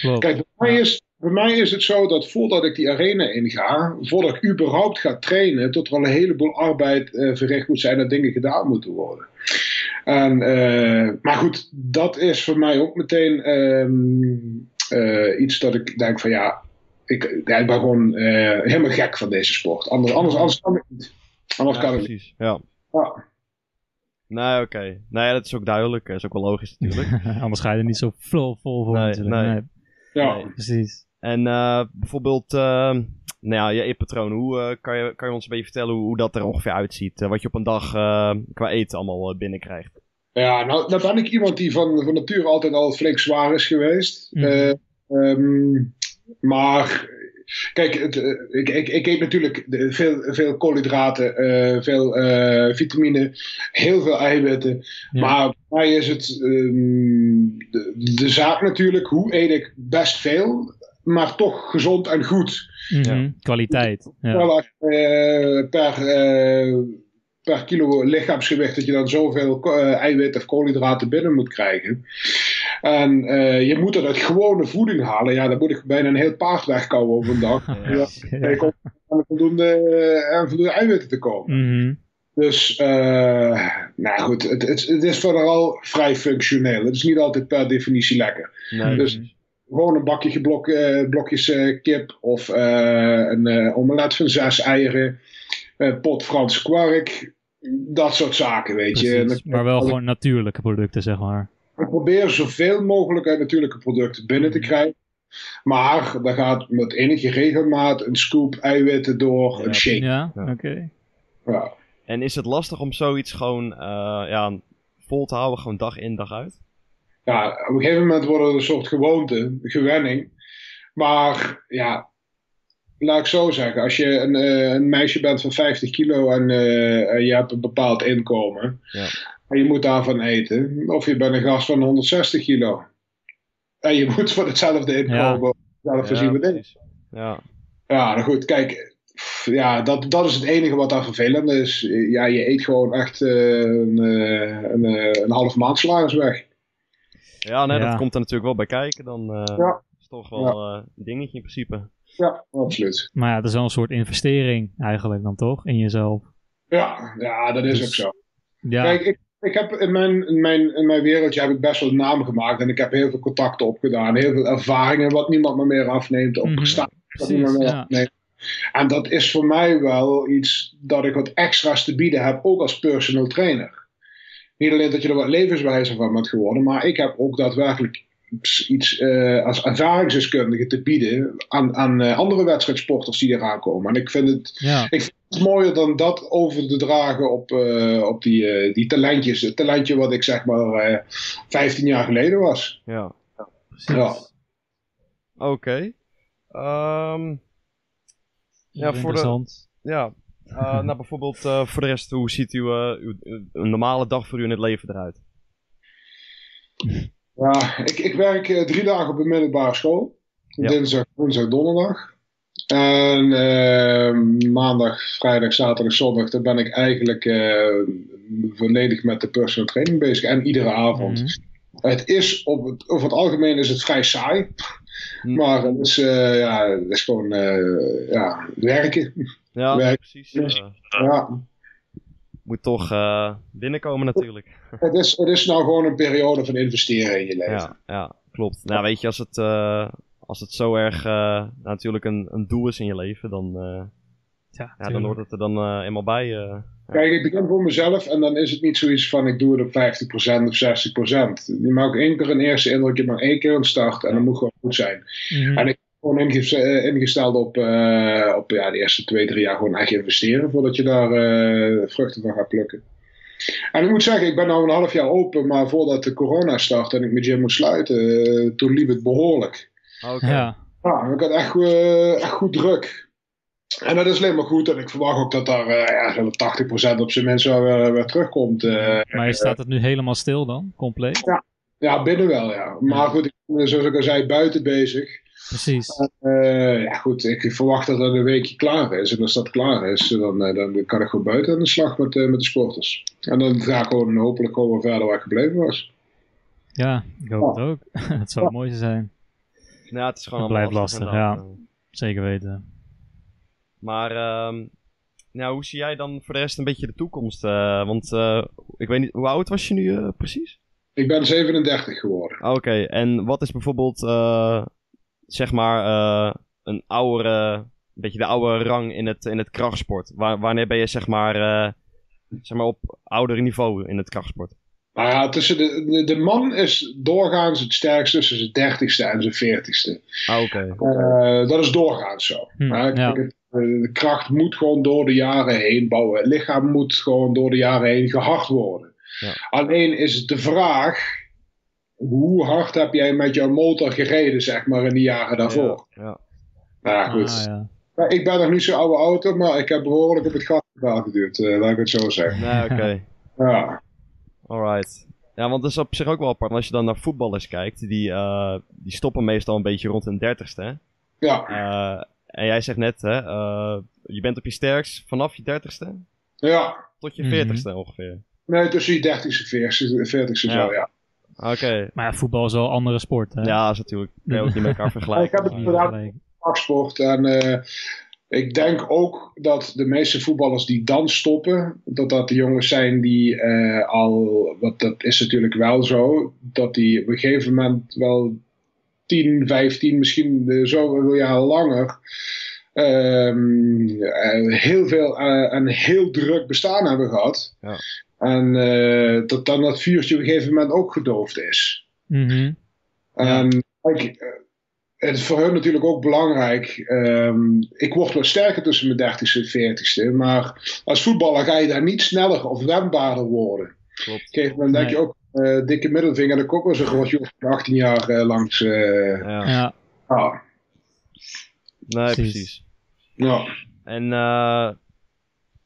Klopt. Kijk, bij mij, is, bij mij is het zo dat voordat ik die arena inga, voordat ik überhaupt ga trainen, tot er al een heleboel arbeid eh, verricht moet zijn en dingen gedaan moeten worden. En, eh, maar goed, dat is voor mij ook meteen ehm, eh, iets dat ik denk van ja, ik, ja, ik ben gewoon eh, helemaal gek van deze sport. Anders, anders, anders kan ik niet. Anders Ja, kan ik niet. precies. Ja. Ja. Nee, oké. Nou ja, dat is ook duidelijk. Dat is ook wel logisch natuurlijk. <laughs> Anders ga je er niet zo vol, vol voor Nee, natuurlijk. nee. Nee, Ja. Nee. precies. En eh, bijvoorbeeld, eh, nou ja, je eetpatroon. Hoe eh, kan, je, kan je ons een beetje vertellen hoe, hoe dat er ongeveer uitziet? Eh, wat je op een dag eh, qua eten allemaal binnenkrijgt? Ja, nou, nou ben ik iemand die van, van nature altijd al flink zwaar is geweest. Mhm. Eh, ehm, maar kijk, het, ik, ik, ik eet natuurlijk veel, veel koolhydraten, eh, veel eh, vitamine, heel veel eiwitten. Ja. Maar voor mij is het ehm, de, de zaak natuurlijk, hoe eet ik best veel, maar toch gezond en goed. Mhm. Kwaliteit. Ja. Terwijl als je, eh, per, eh, per kilo lichaamsgewicht dat je dan zoveel eh, eiwit of koolhydraten binnen moet krijgen. En eh, je moet dat uit gewone voeding halen. Ja, dan moet ik bijna een heel paard wegkouwen op een dag. Ja. Ja. Ik om aan voldoende, eh, aan voldoende eiwitten te komen. Mhm. Dus, eh, nou goed, het, het, het is vooral vrij functioneel. Het is niet altijd per definitie lekker. Nee, Dus- precies. Gewoon een bakje geblok, eh, blokjes eh, kip of eh, een eh, omelet van zes eieren, een pot Frans kwark, dat soort zaken, weet je. Maar wel gewoon natuurlijke producten, zeg maar. Ik probeer zoveel mogelijk uit natuurlijke producten binnen te krijgen. Maar dan gaat met enige regelmaat een scoop eiwitten door Ja, een shake. Ja, Ja. oké. Ja. En is het lastig om zoiets gewoon eh, ja, vol te houden, gewoon dag in, dag uit? Ja, op een gegeven moment wordt het een soort gewoonte, gewenning. Maar ja, laat ik zo zeggen, als je een, eh, een meisje bent van 50 kilo en, eh, en je hebt een bepaald inkomen Ja. en je moet daarvan eten, of je bent een gast van 160 kilo en je <laughs> moet voor hetzelfde inkomen zelf Ja, voorzien met eten. precies. Ja, Ja, nou goed, kijk, ja, dat, dat is het enige wat daar vervelend is. Ja, je eet gewoon echt eh, een, een, een half maand salaris weg. Ja, nee, Ja. dat komt er natuurlijk wel bij kijken. Dan eh, Ja. is het toch wel eh, een dingetje in principe. Ja, absoluut. Maar ja, het is wel een soort investering eigenlijk dan toch, in jezelf. Ja, ja dat is Dus- ook zo. Ja, Kijk, ik, ik heb in mijn, in, mijn, in mijn wereldje heb ik best wel een naam gemaakt. En ik heb heel veel contacten opgedaan. Heel veel ervaringen wat niemand me meer afneemt. Wat niemand precies. meer Ja. afneemt. En dat is voor mij wel iets dat ik wat extra's te bieden heb. Ook als personal trainer. Niet alleen dat je er wat levenswijzer van bent geworden. Maar ik heb ook daadwerkelijk iets, eh, als ervaringsdeskundige te bieden. Aan, aan eh, andere wedstrijdsporters die eraan komen. En ik vind het ja. het is mooier dan dat over te dragen op, eh, op die, eh, die talentjes. Het talentje wat ik zeg maar eh 15 jaar geleden was. Ja, precies. Ja. oké. Ehm, Ja, voor de- interessant. ja, <laughs> nou bijvoorbeeld eh, voor de rest, hoe ziet uw, eh, uw, een normale dag voor u in het leven eruit? Ja, ik, ik werk eh, drie dagen op een middelbare school. Ja. Dinsdag, woensdag, donderdag. En eh, maandag, vrijdag, zaterdag, zondag, dan ben ik eigenlijk eh, volledig met de personal training bezig. En iedere avond. Mhm. Het is, op het, over het algemeen is het vrij saai. Hm. Maar eh, ja, het is gewoon eh, ja, werken. Ja, precies. eh, Ja, moet toch eh, binnenkomen natuurlijk. <laughs> het, is, het is nou gewoon een periode van investeren in je leven. Ja, ja, klopt. Nou, weet je, als het, eh, als het zo erg eh, natuurlijk een, een doel is in je leven, dan, eh, Ja, ja, dan hoort het er dan eh, eenmaal bij. Kijk, ik begin voor mezelf en dan is het niet zoiets van ik doe het op 50% of 60%. Je maakt één keer een eerste indruk, je maakt één keer een start en dat moet gewoon goed zijn. Mhm. En ik heb gewoon eh, ingesteld op, eh, op ja, de eerste twee, drie jaar gewoon echt investeren voordat je daar eh, vruchten van gaat plukken. En ik moet zeggen, ik ben nu een half jaar open, maar voordat de corona startte en ik mijn gym moest sluiten, toen liep het behoorlijk. Oké. Ja, Ja, ik had echt, eh, echt goed druk. En dat is alleen maar goed. En ik verwacht ook dat daar eh ja, zo'n 80% op zijn minst wel weer, weer terugkomt. eh. maar staat het nu helemaal stil dan? Compleet? ja, binnen wel, ja. Maar goed, ik ben zoals ik al zei, buiten bezig. Precies. Eh, ja, goed, ik verwacht dat dat een weekje klaar is. En als dat klaar is, dan, eh, dan kan ik gewoon buiten aan de slag met, eh, met de sporters. En dan ga ik gewoon hopelijk gewoon weer verder waar ik gebleven was. Ja, ik hoop het ook. <laughs> het zou het mooiste zijn. Ja, het is gewoon Het allemaal blijft lastig, inderdaad. Zeker weten. Maar ehm, nou, hoe zie jij dan voor de rest een beetje de toekomst? Eh, want eh, ik weet niet, hoe oud was je nu eh, precies? Ik ben 37 geworden. Oké, en wat is bijvoorbeeld, eh, zeg maar, eh, een oudere, een beetje de oude rang in het, in het krachtsport? Wa- wanneer ben je, zeg maar, eh, zeg maar, op ouder niveau in het krachtsport? Nou ja, tussen de, de, de man is doorgaans het sterkst tussen zijn 30ste en zijn 40ste. Ah, oké. Eh, dat is doorgaans zo. Hm, Maar ja. De kracht moet gewoon door de jaren heen bouwen. Het lichaam moet gewoon door de jaren heen gehard worden. Ja. Alleen is het de vraag: hoe hard heb jij met jouw motor gereden, zeg maar, in de jaren daarvoor? Ja, ja. Nou goed. Ah, ja. Ik ben nog niet zo'n oude auto, maar ik heb behoorlijk op het gas geduwd, eh, laat ik het zo zeggen. Nee, oké. Ja. Alright. Ja, want dat is op zich ook wel apart. Als je dan naar voetballers kijkt, die, eh, die stoppen meestal een beetje rond hun dertigste. hè? Ja. Eh, en jij zegt net, hè, eh, je bent op je sterkst vanaf je dertigste ja. tot je Mhm. veertigste ongeveer. Nee, tussen je 30ste en 40ste Ja. zo, ja. Oké. Maar ja, voetbal is wel een andere sport. Hè? Ja, dat is natuurlijk. Kun je ook niet met elkaar <laughs> Ik vergelijken. heb het inderdaad vergelijken. krachtsport. En eh, ik denk ook dat de meeste voetballers die dan stoppen, dat dat de jongens zijn die eh, al, wat dat is natuurlijk wel zo, dat die op een gegeven moment wel 10, 15, misschien eh, zoveel jaar langer. ehm, eh, heel veel eh, en heel druk bestaan hebben gehad. Ja. En eh, dat dan dat vuurtje op een gegeven moment ook gedoofd is. Mhm. En kijk, het is voor hun natuurlijk ook belangrijk. ehm, ik word wel sterker tussen mijn 30ste en 40ste. Maar als voetballer ga je daar niet sneller of wendbaarder worden. Op Klopt. een gegeven moment denk je ook, eh, dikke middelvinger, ik ook wel zo'n groot jongen van 18 jaar langs. eh Ja. Ja, ah, Nee, Precies. precies. ja. En eh,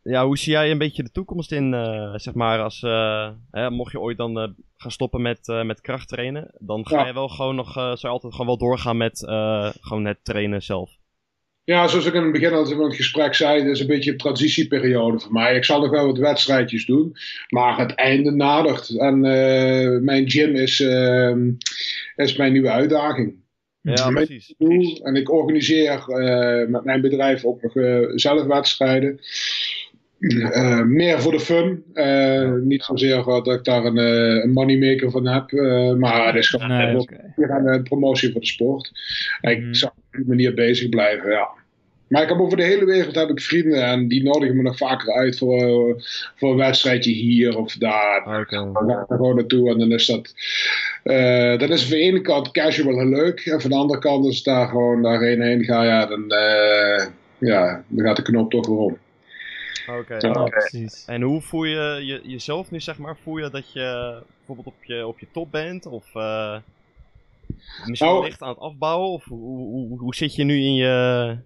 ja, hoe zie jij een beetje de toekomst in, eh, zeg maar, als, eh, hè, mocht je ooit dan eh, gaan stoppen met, eh, met krachttrainen, dan ga Ja. je wel gewoon nog, eh, zou je altijd gewoon wel doorgaan met eh, gewoon het trainen zelf. Ja, zoals ik in het begin al van het gesprek zei, het is een beetje een transitieperiode voor mij. Ik zal nog wel wat wedstrijdjes doen, maar het einde nadert. En eh, mijn gym is, ehm, is mijn nieuwe uitdaging. Ja, precies. En ik organiseer eh, met mijn bedrijf ook nog eh, zelf wedstrijden. Eh, meer voor de fun. Eh, niet zozeer dat ik daar een, eh, een moneymaker van heb. maar het is gewoon nee, een, oké. een promotie voor de sport. En Mhm. Ik zou op die manier bezig blijven, ja. Maar ik heb over de hele wereld heb ik vrienden en die nodigen me nog vaker uit voor, voor een wedstrijdje hier of daar. Oké. Dan ga ik er gewoon naartoe en dan is dat. dan is van de ene kant casual en leuk. En van de andere kant, als ik daar gewoon daarheen heen ga, ja, dan, ja, dan gaat de knop toch weer om. Oké. Ja. Precies. En hoe voel je, je jezelf nu, zeg maar? Voel je dat je bijvoorbeeld op je, op je top bent? Of eh, misschien Nou- licht aan het afbouwen? Of hoe, hoe, hoe zit je nu in je,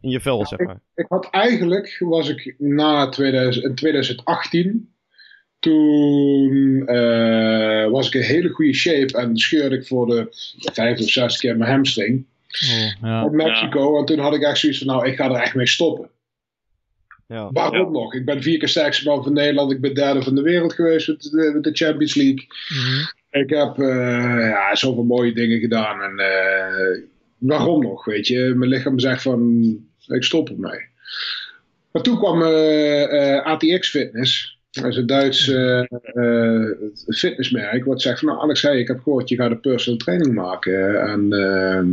in je vel, zeg maar? Ik had eigenlijk, was ik na 2000, in 2018, toen eh, was ik in hele goede shape en scheurde ik voor de vijfde of zesde keer mijn hamstring. Oh, ja. in Mexico. En toen had ik echt zoiets van, nou, ik ga er echt mee stoppen. Ja. Waarom nog? Ik ben vier keer sterkste man van Nederland. Ik ben derde van de wereld geweest met de, met de Champions League. Mhm. Ik heb eh, ja, zoveel mooie dingen gedaan. En eh, waarom nog, weet je? Mijn lichaam zegt van, ik stop ermee. Maar toen kwam eh, eh, ATX Fitness. Dat is een Duits fitnessmerk. Wat zegt van, nou Alex, hey, ik heb gehoord, je gaat een personal training maken. En ehm,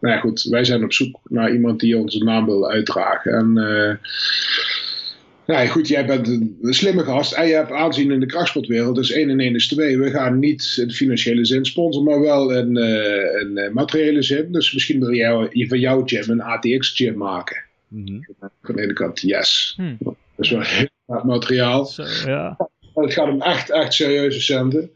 nou ja, goed, wij zijn op zoek naar iemand die onze naam wil uitdragen. En eh, Nee, goed, jij bent een, slimme gast en je hebt aanzien in de krachtsportwereld. Dus 1 en 1 is 2. We gaan niet in financiële zin sponsoren, maar wel in, eh, in eh, materiële zin. Dus misschien wil jij van jouw gym een ATX-gym maken. Mhm. Van de ene kant, yes. Hm. Dat is wel heel hard materiaal. Ja. Het gaat om echt, echt serieuze centen.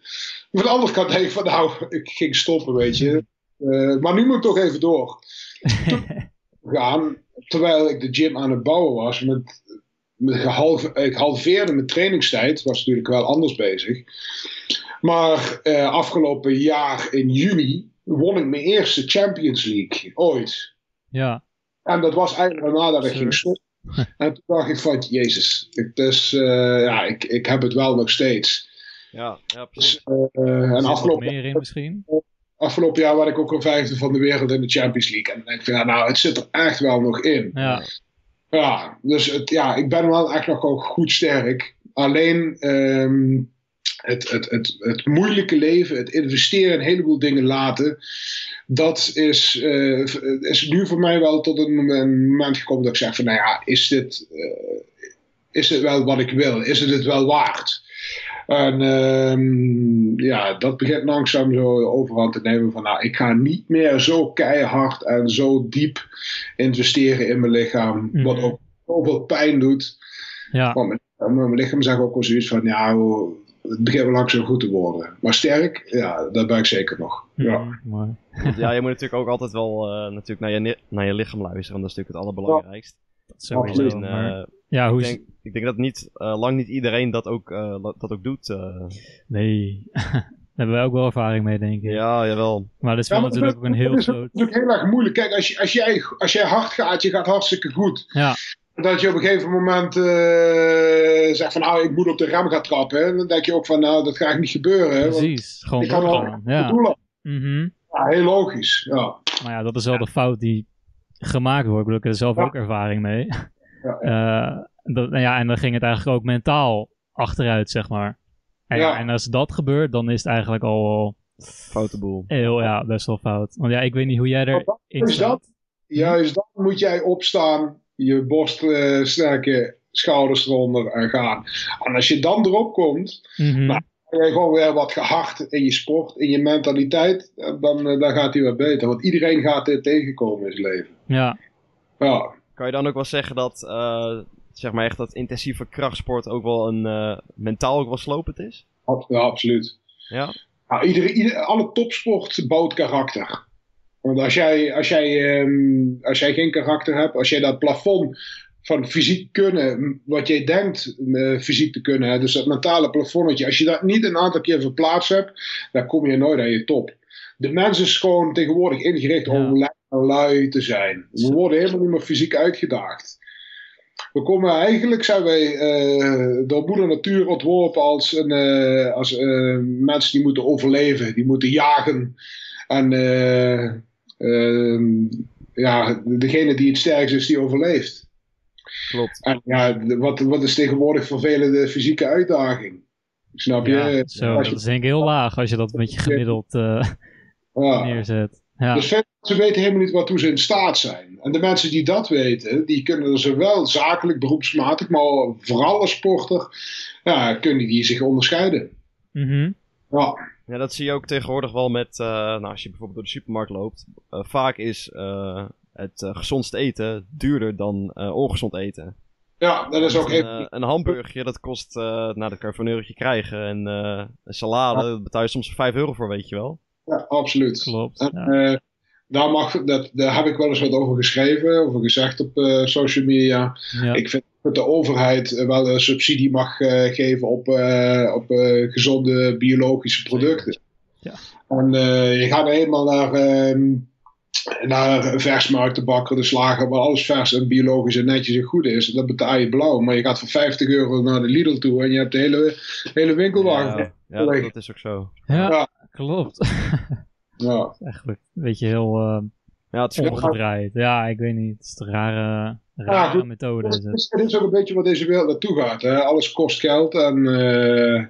Maar van de andere kant denk ik van, nou, ik ging stoppen, weet je. Eh, maar nu moet ik toch even door. <laughs> gaan, terwijl ik de gym aan het bouwen was, met, met gehalve, ik halveerde mijn trainingstijd, was natuurlijk wel anders bezig. Maar eh, afgelopen jaar in juni won ik mijn eerste Champions League ooit. ja. En dat was eigenlijk nadat ik ging stoppen. <laughs> En toen dacht ik van, jezus, ik, dus, eh, ja, ik, ik heb het wel nog steeds. Ja, ja, precies. Dus, en afgelopen, meer in misschien? Afgelopen jaar was ik ook een vijfde van de wereld in de Champions League. En dan denk ik van, ja, nou, het zit er echt wel nog in. Ja. Ja, dus het, ja, ik ben wel echt nog ook goed sterk. Alleen ehm, het, het, het, het moeilijke leven, het investeren in een heleboel dingen laten, dat is, eh, is nu voor mij wel tot een moment- een moment gekomen dat ik zeg van, nou ja, is dit, eh, is dit wel wat ik wil? Is het het wel waard? En ehm, ja, dat begint langzaam zo overhand te nemen van, nou, ik ga niet meer zo keihard en zo diep investeren in mijn lichaam, wat Mhm. ook zoveel pijn doet. Ja. Want mijn, mijn lichaam zegt ook wel zoiets van, ja, hoe- het begint wel langzaam goed te worden. Maar sterk, ja, dat ben ik zeker nog. Ja. Mhm, mooi. Want ja, je moet natuurlijk ook altijd wel eh, natuurlijk naar, je, naar je lichaam luisteren. Want dat is natuurlijk het allerbelangrijkst. Dat sowieso. Absoluut. En, maar- eh, ja, hoe ik, is... denk, ik denk dat niet, eh, lang niet iedereen dat ook, eh, dat ook doet. eh. Nee. <laughs> Daar hebben wij ook wel ervaring mee, denk ik. ja, jawel. Maar dat is wel natuurlijk ook een heel dat is groot... natuurlijk heel erg moeilijk. Kijk, als, je, als, jij, als jij hard gaat, je gaat hartstikke goed. Ja, Dat je op een gegeven moment eh, zegt van, nou, ik moet op de rem gaan trappen. hè. Dan denk je ook van, nou, dat gaat niet gebeuren. precies. Gewoon ik kan het Ja. Mhm. Ja, heel logisch. Ja. Maar ja, dat is wel de fout die gemaakt wordt. Ik bedoel, ik heb er zelf Ja. ook ervaring mee. Ja, Eh, dat, nou ja, en dan ging het eigenlijk ook mentaal achteruit, zeg maar. En, ja. En als dat gebeurt, dan is het eigenlijk al wel Foute boel. heel, ja, best wel fout. Want ja, ik weet niet hoe jij erin is staat. dat? Juist dan moet jij opstaan, je borst eh, sterke, schouders eronder en gaan. En als je dan erop komt, Mhm. En jij gewoon weer wat gehard in je sport, in je mentaliteit, dan, eh, dan gaat hij weer beter. Want iedereen gaat dit tegenkomen in zijn leven. Ja, Ja, Kan je dan ook wel zeggen dat, eh, zeg maar echt dat intensieve krachtsport ook wel een eh, mentaal ook wel slopend is? ja absoluut. Ja? Nou, iedere, ieder, alle topsport bouwt karakter. Want als jij, als, jij, ehm, als jij geen karakter hebt, als jij dat plafond van fysiek kunnen, wat jij denkt eh, fysiek te kunnen, hè, dus dat mentale plafonnetje, als je dat niet een aantal keer verplaatst hebt, dan kom je nooit aan je top. De mens is gewoon tegenwoordig ingericht Ja. om lui en lui te zijn. We worden helemaal niet meer fysiek uitgedaagd. We komen eigenlijk, zijn wij eh, door moeder natuur ontworpen als, een, eh, als mensen die moeten overleven, die moeten jagen. En eh, ehm, ja, degene die het sterkst is, die overleeft. Klopt. En ja, wat, wat is tegenwoordig vervelende fysieke uitdaging? Snap je? ja zo, Als dat is denk ik heel laag als je dat met je gemiddeld eh, ja. neerzet. Ja, Dus mensen weten helemaal niet waartoe ze in staat zijn. En de mensen die dat weten, die kunnen er zowel zakelijk, beroepsmatig, maar vooral als sporter, ja, kunnen die zich onderscheiden. Mhm. Ja, Ja, dat zie je ook tegenwoordig wel met, eh, nou, als je bijvoorbeeld door de supermarkt loopt. eh, vaak is eh, het eh, gezondste eten duurder dan eh, ongezond eten. ja dat is ook een, even. eh, een hamburgerje, dat kost, eh nou, dat kan je voor een eurotje krijgen. En eh, een salade, dat betaal je soms 5 euro voor, weet je wel. Ja, absoluut. Klopt. En, Ja. eh, daar, mag, dat, daar heb ik wel eens wat over geschreven, over gezegd op eh, social media. Ja. Ik vind dat de overheid wel een subsidie mag eh, geven op, eh, op eh, gezonde biologische producten. Ja. En eh, je gaat helemaal naar, ehm naar versmarkten bakken, de slager, waar alles vers en biologisch en netjes en goed is. Dat betaal je blauw. Maar je gaat voor 50 euro naar de Lidl toe en je hebt de hele, hele winkelwagen. Ja, ja dat, dat is ook zo. Ja, Ja. klopt. <laughs> Ja. Eigenlijk een beetje heel eh, Ja, het is omgedraaid. Ja, ik weet niet. Het is een rare, rare methode. Is Het het. is, het is ook een beetje wat deze wereld naartoe gaat. Hè? Alles kost geld en eh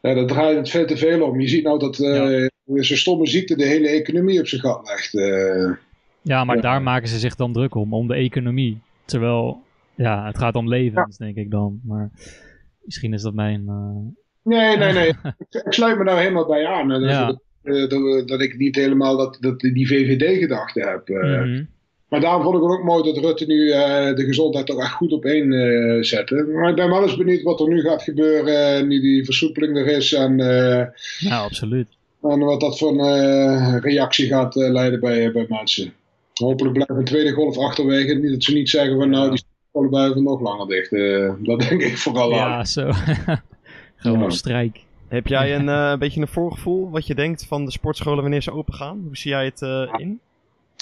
ja, daar draait het veel te veel om. Je ziet nou dat eh zo'n stomme ziekte de hele economie op zijn gat legt. eh. Ja, maar Ja. daar maken ze zich dan druk om, om de economie. Terwijl ja, het gaat om levens, denk ik dan. Maar misschien is dat mijn... eh, Nee, nee, nee. <laughs> ik, sluit me daar helemaal bij aan. Dat, Ja. dat, eh, dat, ik niet helemaal dat, dat, die VVD-gedachte heb. mhm. Maar daarom vond ik het ook mooi dat Rutte nu eh, de gezondheid toch echt goed op één eh, zette. Maar ik ben wel eens benieuwd wat er nu gaat gebeuren, nu die versoepeling er is. En, eh, Ja, absoluut. En wat dat voor een eh, reactie gaat eh, leiden bij, bij mensen. Hopelijk blijft een tweede golf achterwege. Niet dat ze niet zeggen van nou, die scholen blijven nog langer dicht. Eh, dat denk ik vooral aan. Ja, zo. <laughs> Gewoon Ja. op strijk. Heb jij een eh, beetje een voorgevoel wat je denkt van de sportscholen wanneer ze open gaan? Hoe zie jij het eh, in?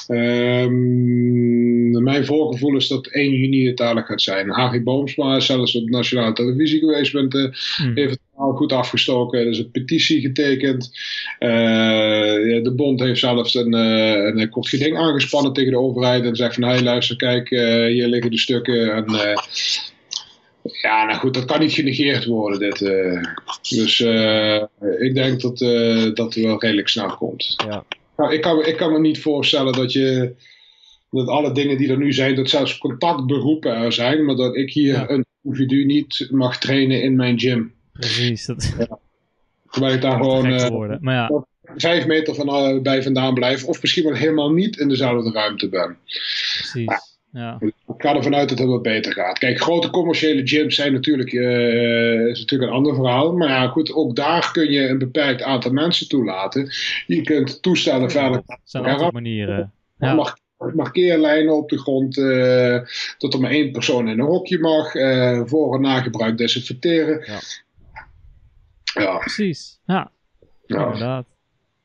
Ehm, mijn voorgevoel is dat 1 juni het dadelijk gaat zijn. Harry Boomsma is zelfs op nationale televisie geweest. Met, eh, Hm. heeft het verhaal goed afgestoken. Er is een petitie getekend. Eh, de bond heeft zelfs een, eh, een kort geding aangespannen tegen de overheid. En zegt van, hey luister, kijk, hier liggen de stukken. En, ja, nou goed, dat kan niet genegeerd worden. Dit, dus ik denk dat, dat het wel redelijk snel komt. Ja. Nou, ik, kan, ik kan me niet voorstellen dat je dat alle dingen die er nu zijn, dat zelfs contactberoepen er zijn, maar dat ik hier Ja. een individu niet mag trainen in mijn gym. Precies, dat Terwijl ik daar gewoon eh. Maar ja, vijf meter van, eh, bij vandaan blijf, of misschien wel helemaal niet in dezelfde ruimte ben. precies. Ja, Ik ga ervan uit dat het wat beter gaat. Kijk, grote commerciële gyms zijn natuurlijk, eh, is natuurlijk een ander verhaal. Maar ja, goed, ook daar kun je een beperkt aantal mensen toelaten. Je kunt toestellen verder. er zijn altijd manieren. Ja. Mag, markeerlijnen op de grond. eh, dat er maar één persoon in een hokje mag. eh, voor- en nagebruik desinfecteren. Ja. Ja, Precies. Ja, ja. inderdaad.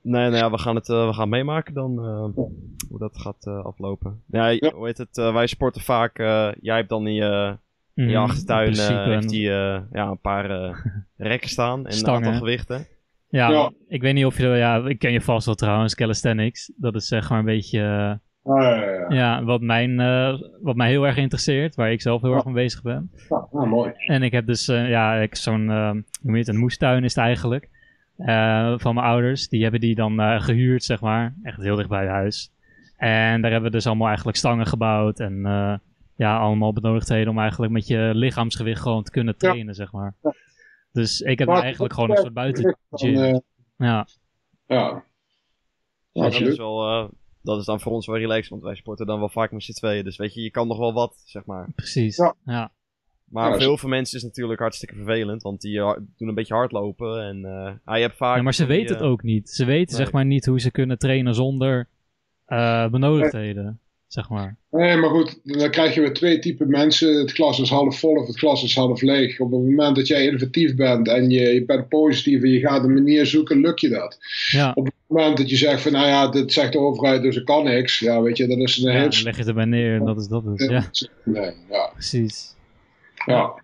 Nee, nou ja, we gaan het, eh, we gaan het meemaken dan eh, hoe dat gaat eh, aflopen. Ja, Ja. hoe heet het? wij sporten vaak. eh, jij hebt dan in je, in je achtertuin eh, heeft die, eh, ja, een paar eh, <laughs> rekken staan en een aantal gewichten. Ja, Ja. ik weet niet of je... Ja, ik ken je vast wel trouwens, calisthenics. Dat is zeg maar een beetje... ja, ja, ja. ja, wat, mijn, eh, wat mij heel erg interesseert. Waar ik zelf heel erg mee bezig ben. Ah, mooi. En ik heb dus, eh, ja, ik zo'n, hoe heet het, een moestuin is het eigenlijk. Eh, van mijn ouders. Die hebben die dan eh, gehuurd, zeg maar. Echt heel dicht bij huis. En daar hebben we dus allemaal eigenlijk stangen gebouwd. En eh, ja, allemaal benodigdheden om eigenlijk met je lichaamsgewicht gewoon te kunnen Ja. trainen, zeg maar. Ja. Dus ik heb Maar- eigenlijk gewoon een soort buiten gym. Ja, ja. Ja, dat, is wel, eh, dat is dan voor ons wel relaxed, want wij sporten dan wel vaak met z'n tweeën. Dus weet je, je kan nog wel wat, zeg maar. precies. Ja. Maar voor heel veel mensen is het natuurlijk hartstikke vervelend, want die eh, doen een beetje hardlopen. En eh, ah, je hebt vaak... Ja, maar ze die, weten het eh, ook niet. Ze weten Nee. zeg maar niet hoe ze kunnen trainen zonder eh, benodigdheden, zeg maar. Nee, maar goed, dan krijg je weer twee typen mensen. Het glas is half vol of het glas is half leeg. Op het moment dat jij innovatief bent en je, je bent positief en je gaat een manier zoeken, lukt je dat. Ja, Op het moment dat je zegt van, nou ja, dit zegt de overheid, dus ik kan niks. Ja, weet je, dat is een ja, heel... dan leg je het erbij neer en dat is dat dus. Ja, Nee, ja. precies. Ja.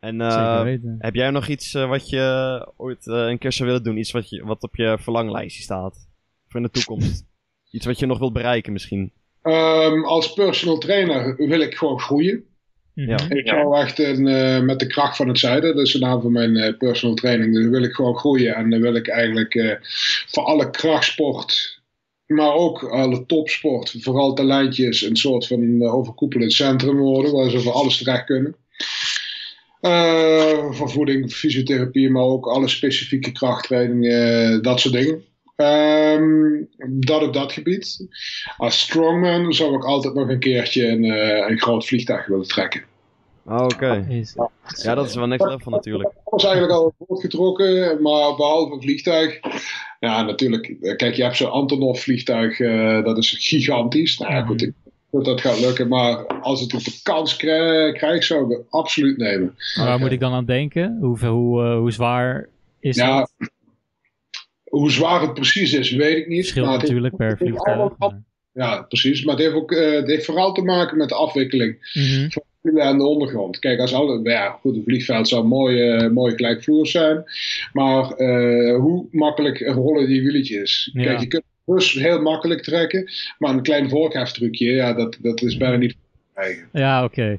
En eh, heb jij nog iets eh, wat je ooit eh, een keer zou willen doen? Iets wat, je, wat op je verlanglijstje staat? Voor in de toekomst? <laughs> iets wat je nog wilt bereiken misschien? Ehm, als personal trainer wil ik gewoon groeien. Mhm. ja. Ik zou echt eh, met de kracht van het zuiden, dat is de naam van mijn eh, personal training, dus wil ik gewoon groeien. En dan wil ik eigenlijk eh, voor alle krachtsport, maar ook alle topsport, vooral talentjes, een soort van overkoepelend centrum worden, waar ze voor alles terecht kunnen. Eh, voor voeding, fysiotherapie, maar ook alle specifieke krachttraining, eh, dat soort dingen. Ehm, dat op dat gebied. Als strongman zou ik altijd nog een keertje een, eh, een groot vliegtuig willen trekken. Oh, Oké. Is- Ja, dat is wel next level natuurlijk. Dat was eigenlijk al voortgetrokken, maar behalve een vliegtuig. Ja, natuurlijk. Kijk, je hebt zo'n Antonov vliegtuig, eh, dat is gigantisch. Nou ja, goed, ik dat dat gaat lukken. Maar als ik de kans krijg, krijg zou ik het absoluut nemen. Maar waar moet ik dan aan denken? Hoe, hoe, eh, hoe zwaar is Ja, dat? Hoe zwaar het precies is, weet ik niet. Verschilt maar het heeft- natuurlijk per het vliegtuig. ja, precies. Maar het heeft, ook, eh, het heeft vooral te maken met de afwikkeling. Mhm. wielen aan de ondergrond. Kijk, als alle, ja, goed, een vliegveld zou mooi, eh mooi gelijkvloers zijn. Maar eh, hoe makkelijk rollen die wieletjes? Ja. Kijk, je kunt dus heel makkelijk trekken. Maar een klein voorkheftrucje, ja, dat, dat is bijna niet te krijgen. Ja, oké.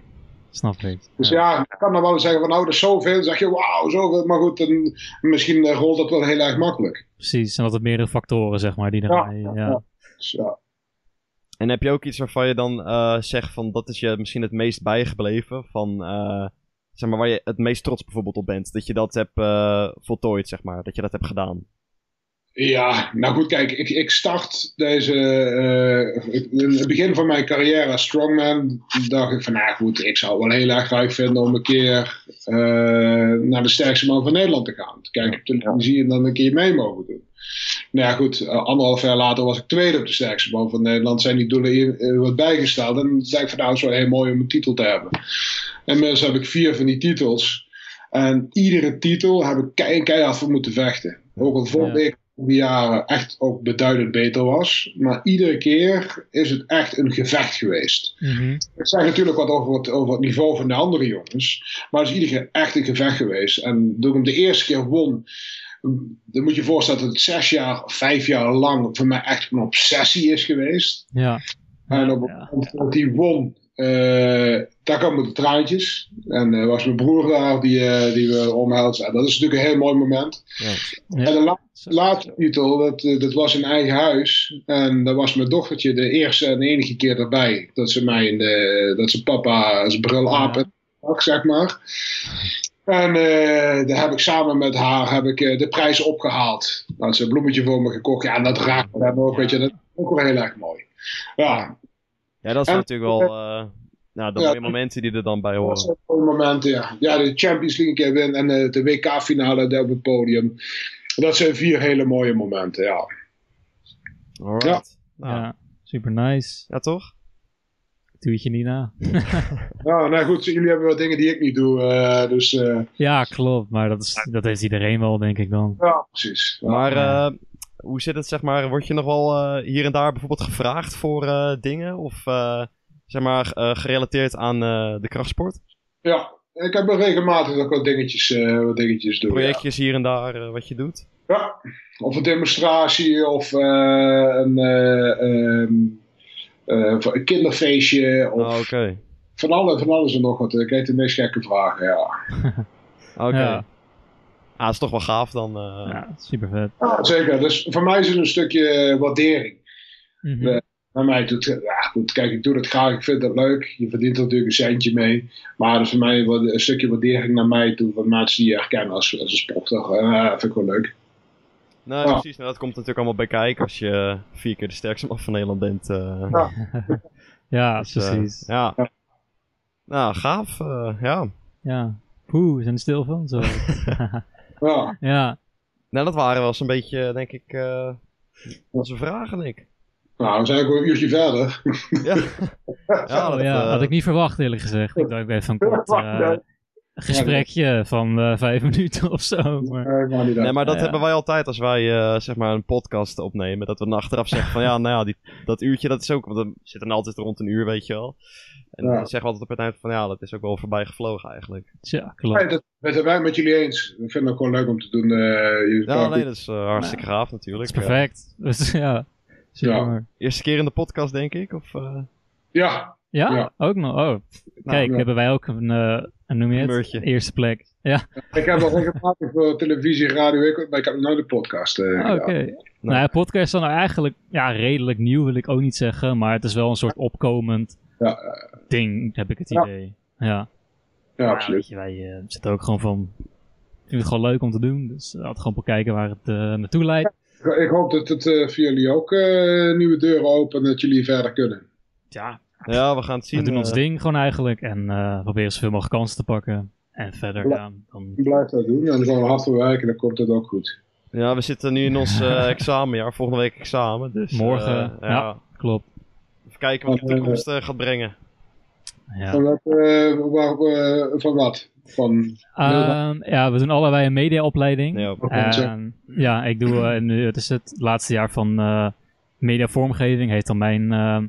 Snap ik. Dus Ja. ja, ik kan dan wel zeggen van nou, dat is zoveel. Dan zeg je, wauw, zoveel. Maar goed, dan, misschien eh, rolt dat wel heel erg makkelijk. Precies, en dat het meerdere factoren, zeg maar, die Ja, erbij... Ja, ja. Dus, ja. En heb je ook iets waarvan je dan eh, zegt van dat is je misschien het meest bijgebleven? Van eh, zeg maar waar je het meest trots bijvoorbeeld op bent. Dat je dat hebt eh, voltooid, zeg maar. Dat je dat hebt gedaan. Ja, nou goed, kijk, ik, ik start deze. eh, in het begin van mijn carrière als strongman. dacht ik van, nou goed, ik zou het wel heel erg leuk vinden om een keer eh, naar de sterkste man van Nederland te gaan. Te kijken op televisie en dan een keer mee mogen doen. Nou ja, goed, eh, anderhalf jaar later was ik tweede op de sterkste man van Nederland. Zijn die doelen eh, wat bijgesteld. En dan denk ik van, nou, het is wel heel mooi om een titel te hebben. En inmiddels heb ik vier van die titels. En iedere titel heb ik kei- keihard voor moeten vechten. Ook al vond ik jaren echt ook beduidend beter was. Maar iedere keer is het echt een gevecht geweest. Mhm. Ik zeg natuurlijk wat over het, over het niveau van de andere jongens. Maar het is iedere keer echt een gevecht geweest. En toen ik hem de eerste keer won. Dan moet je je voorstellen dat het zes jaar, vijf jaar lang voor mij echt een obsessie is geweest. Ja. En op het moment dat hij won, eh, daar kwamen de traantjes. En eh, was mijn broer daar die, eh, die we omhelzen. En dat is natuurlijk een heel mooi moment. Ja. Ja. En de la- laatste titel, dat, dat was in eigen huis. En daar was mijn dochtertje de eerste en enige keer erbij. Dat ze mij in de, dat ze papa zijn bril Ja. apen, zeg maar. En eh, daar heb ik samen met haar heb ik, de prijs opgehaald. Had ze een bloemetje voor me gekocht. Ja, en dat raakt me dan ook, weet je. Dat is ook wel heel erg mooi. Ja, Ja, dat is En- natuurlijk wel eh, nou, de Ja. mooie momenten die er dan bij dat horen. zijn mooie momenten, ja. Ja, de Champions League een keer winnen en eh, de WK-finale daar op het podium. Dat zijn vier hele mooie momenten, ja. Alright. Ja. Nou, ja. Ja, super nice. toch? Doe het je niet na. <laughs> Ja, nou goed, jullie hebben wat dingen die ik niet doe, eh, dus eh, Ja, klopt. Maar dat, is, dat heeft iedereen wel, denk ik dan. ja, precies. Ja. Maar Ja. eh, hoe zit het, zeg maar, word je nog wel eh, hier en daar bijvoorbeeld gevraagd voor eh, dingen? Of eh, zeg maar eh, gerelateerd aan eh, de krachtsport? Ja, ik heb wel regelmatig ik wat dingetjes, eh, wat dingetjes doe. Ja. Projectjes hier en daar eh, wat je doet? Ja, of een demonstratie of eh, een, eh, ehm, eh, voor een kinderfeestje of Ah, Oké. van, alle, van alles en nog wat. Ik krijg de meest gekke vragen, ja. <laughs> Oké. Ja. Ah, dat is toch wel gaaf dan. eh. Ja, super vet. ja. Zeker, dus voor mij is het een stukje eh, waardering. Mhm. Ja. Naar mij doet ja, goed, kijk, ik doe dat graag, ik vind dat leuk. Je verdient er natuurlijk een centje mee. Maar dat is voor mij wat- een stukje waardering naar mij toe van mensen die je herkennen als, als een sporter. Eh, vind ik wel leuk. Nou, Ja. precies. Nou, dat komt natuurlijk allemaal bij kijken als je vier keer de sterkste man van Nederland bent. eh. Ja. <laughs> ja, Dus, eh, precies. ja. Ja. Nou, gaaf. eh, ja. Ja. Poeh, we zijn er stil van. Zo. <laughs> Ja, ja. Nou, dat waren wel zo'n beetje, denk ik, eh, onze vragen, denk ik. nou, we zijn ook een uurtje verder. Ja. <laughs> ja, dat, Oh, ja, eh, had ik niet verwacht, eerlijk gezegd. Ik dacht even een kort <laughs> eh, gesprekje van eh, vijf <laughs> minuten of zo. Maar... Nee, maar dat Ja. hebben wij altijd als wij eh, zeg maar een podcast opnemen. Dat we dan achteraf zeggen van ja, <laughs> nou ja, die, dat uurtje dat is ook. Want we zitten altijd rond een uur, weet je wel. En Ja. dan zeggen we altijd op het eind van ja, dat is ook wel voorbij gevlogen eigenlijk. Tja, klopt. Nee, dat dat zijn wij met jullie eens. Ik vind het ook gewoon leuk om te doen. eh, Ja, nee, dat is hartstikke gaaf Dat natuurlijk. is perfect. <laughs> Dus, ja. Ja. Ja. Eerste keer in de podcast, denk ik. Of, eh, ja, Ja. ook nog. Oh, kijk, ja. hebben wij ook een, eh een noem je het? Eerste plek. Ja, ik heb al regelmatig voor televisie, radio, ik- maar ik heb nog nooit een podcast eh, Ah, oké. Nou ja, podcast is dan eigenlijk ja, redelijk nieuw, wil ik ook niet zeggen. Maar het is wel een soort opkomend Ja, ding, heb ik het Ja. idee. Ja, Ja, absoluut. je, wij eh, zitten ook gewoon van... Ik vind het gewoon leuk om te doen. Dus laten we gewoon bekijken waar het eh, naartoe leidt. Ik- hoop dat het eh, voor jullie ook eh, nieuwe deuren opent en dat jullie verder kunnen. Ja, ja, we gaan het zien. we doen ons eh. ding gewoon eigenlijk. En eh, proberen zoveel mogelijk kansen te pakken. En verder, Ja. ja, dan... Blijf dat doen en gewoon hard voor werken, dan komt het ook goed. Ja, we zitten nu in ons eh, <laughs> examenjaar. Volgende week examen. Dus, Morgen, eh, ja. ja. Klopt. Even kijken wat de toekomst gaat brengen. Ja. Van, wat, eh, waar, eh, van wat? Van, Ehm, ja, we doen allebei een mediaopleiding. Ja. Ehm, ja, ik doe nu, het is het laatste jaar van eh mediavormgeving, heet dan mijn ehm,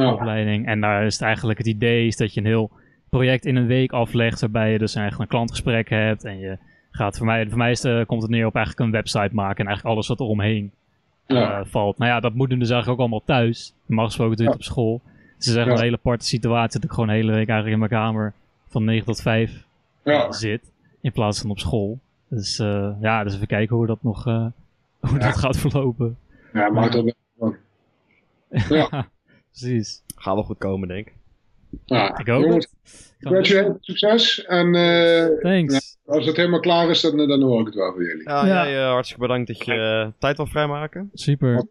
ja, opleiding. En daar is het eigenlijk het idee is dat je een heel project in een week aflegt, waarbij je dus eigenlijk een klantgesprek hebt. En je gaat, voor mij, voor mij is het, eh, komt het neer op eigenlijk een website maken en eigenlijk alles wat er omheen ja, eh, valt. Nou ja, dat moet dus eigenlijk ook allemaal thuis. Normaal gesproken doe je het op school. Dus het is echt een hele aparte situatie dat ik gewoon de hele week eigenlijk in mijn kamer van 9 tot 5 ja. zit. In plaats van op school. Dus eh, ja, dus even kijken hoe dat nog eh, <laughs> hoe dat gaat verlopen. ja maakt dat wel. <laughs> Ja. <laughs> precies. Gaat wel goed komen, denk ik. Ja, Ik hoop jongens, het. Gaan we- congratulations, succes. En eh, Thanks. als het helemaal klaar is, dan, dan hoor ik het wel van jullie. Ja, Ja. jij eh, hartstikke bedankt dat je eh, tijd wil vrijmaken. Super.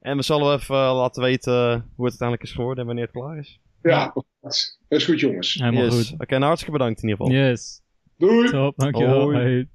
En we zullen even eh, laten weten hoe het uiteindelijk is geworden en wanneer het klaar is. Ja, dat is goed jongens. Helemaal Yes. goed. Oké, nou hartstikke bedankt in ieder geval. Yes. Doei! Top, dankjewel. Hoi.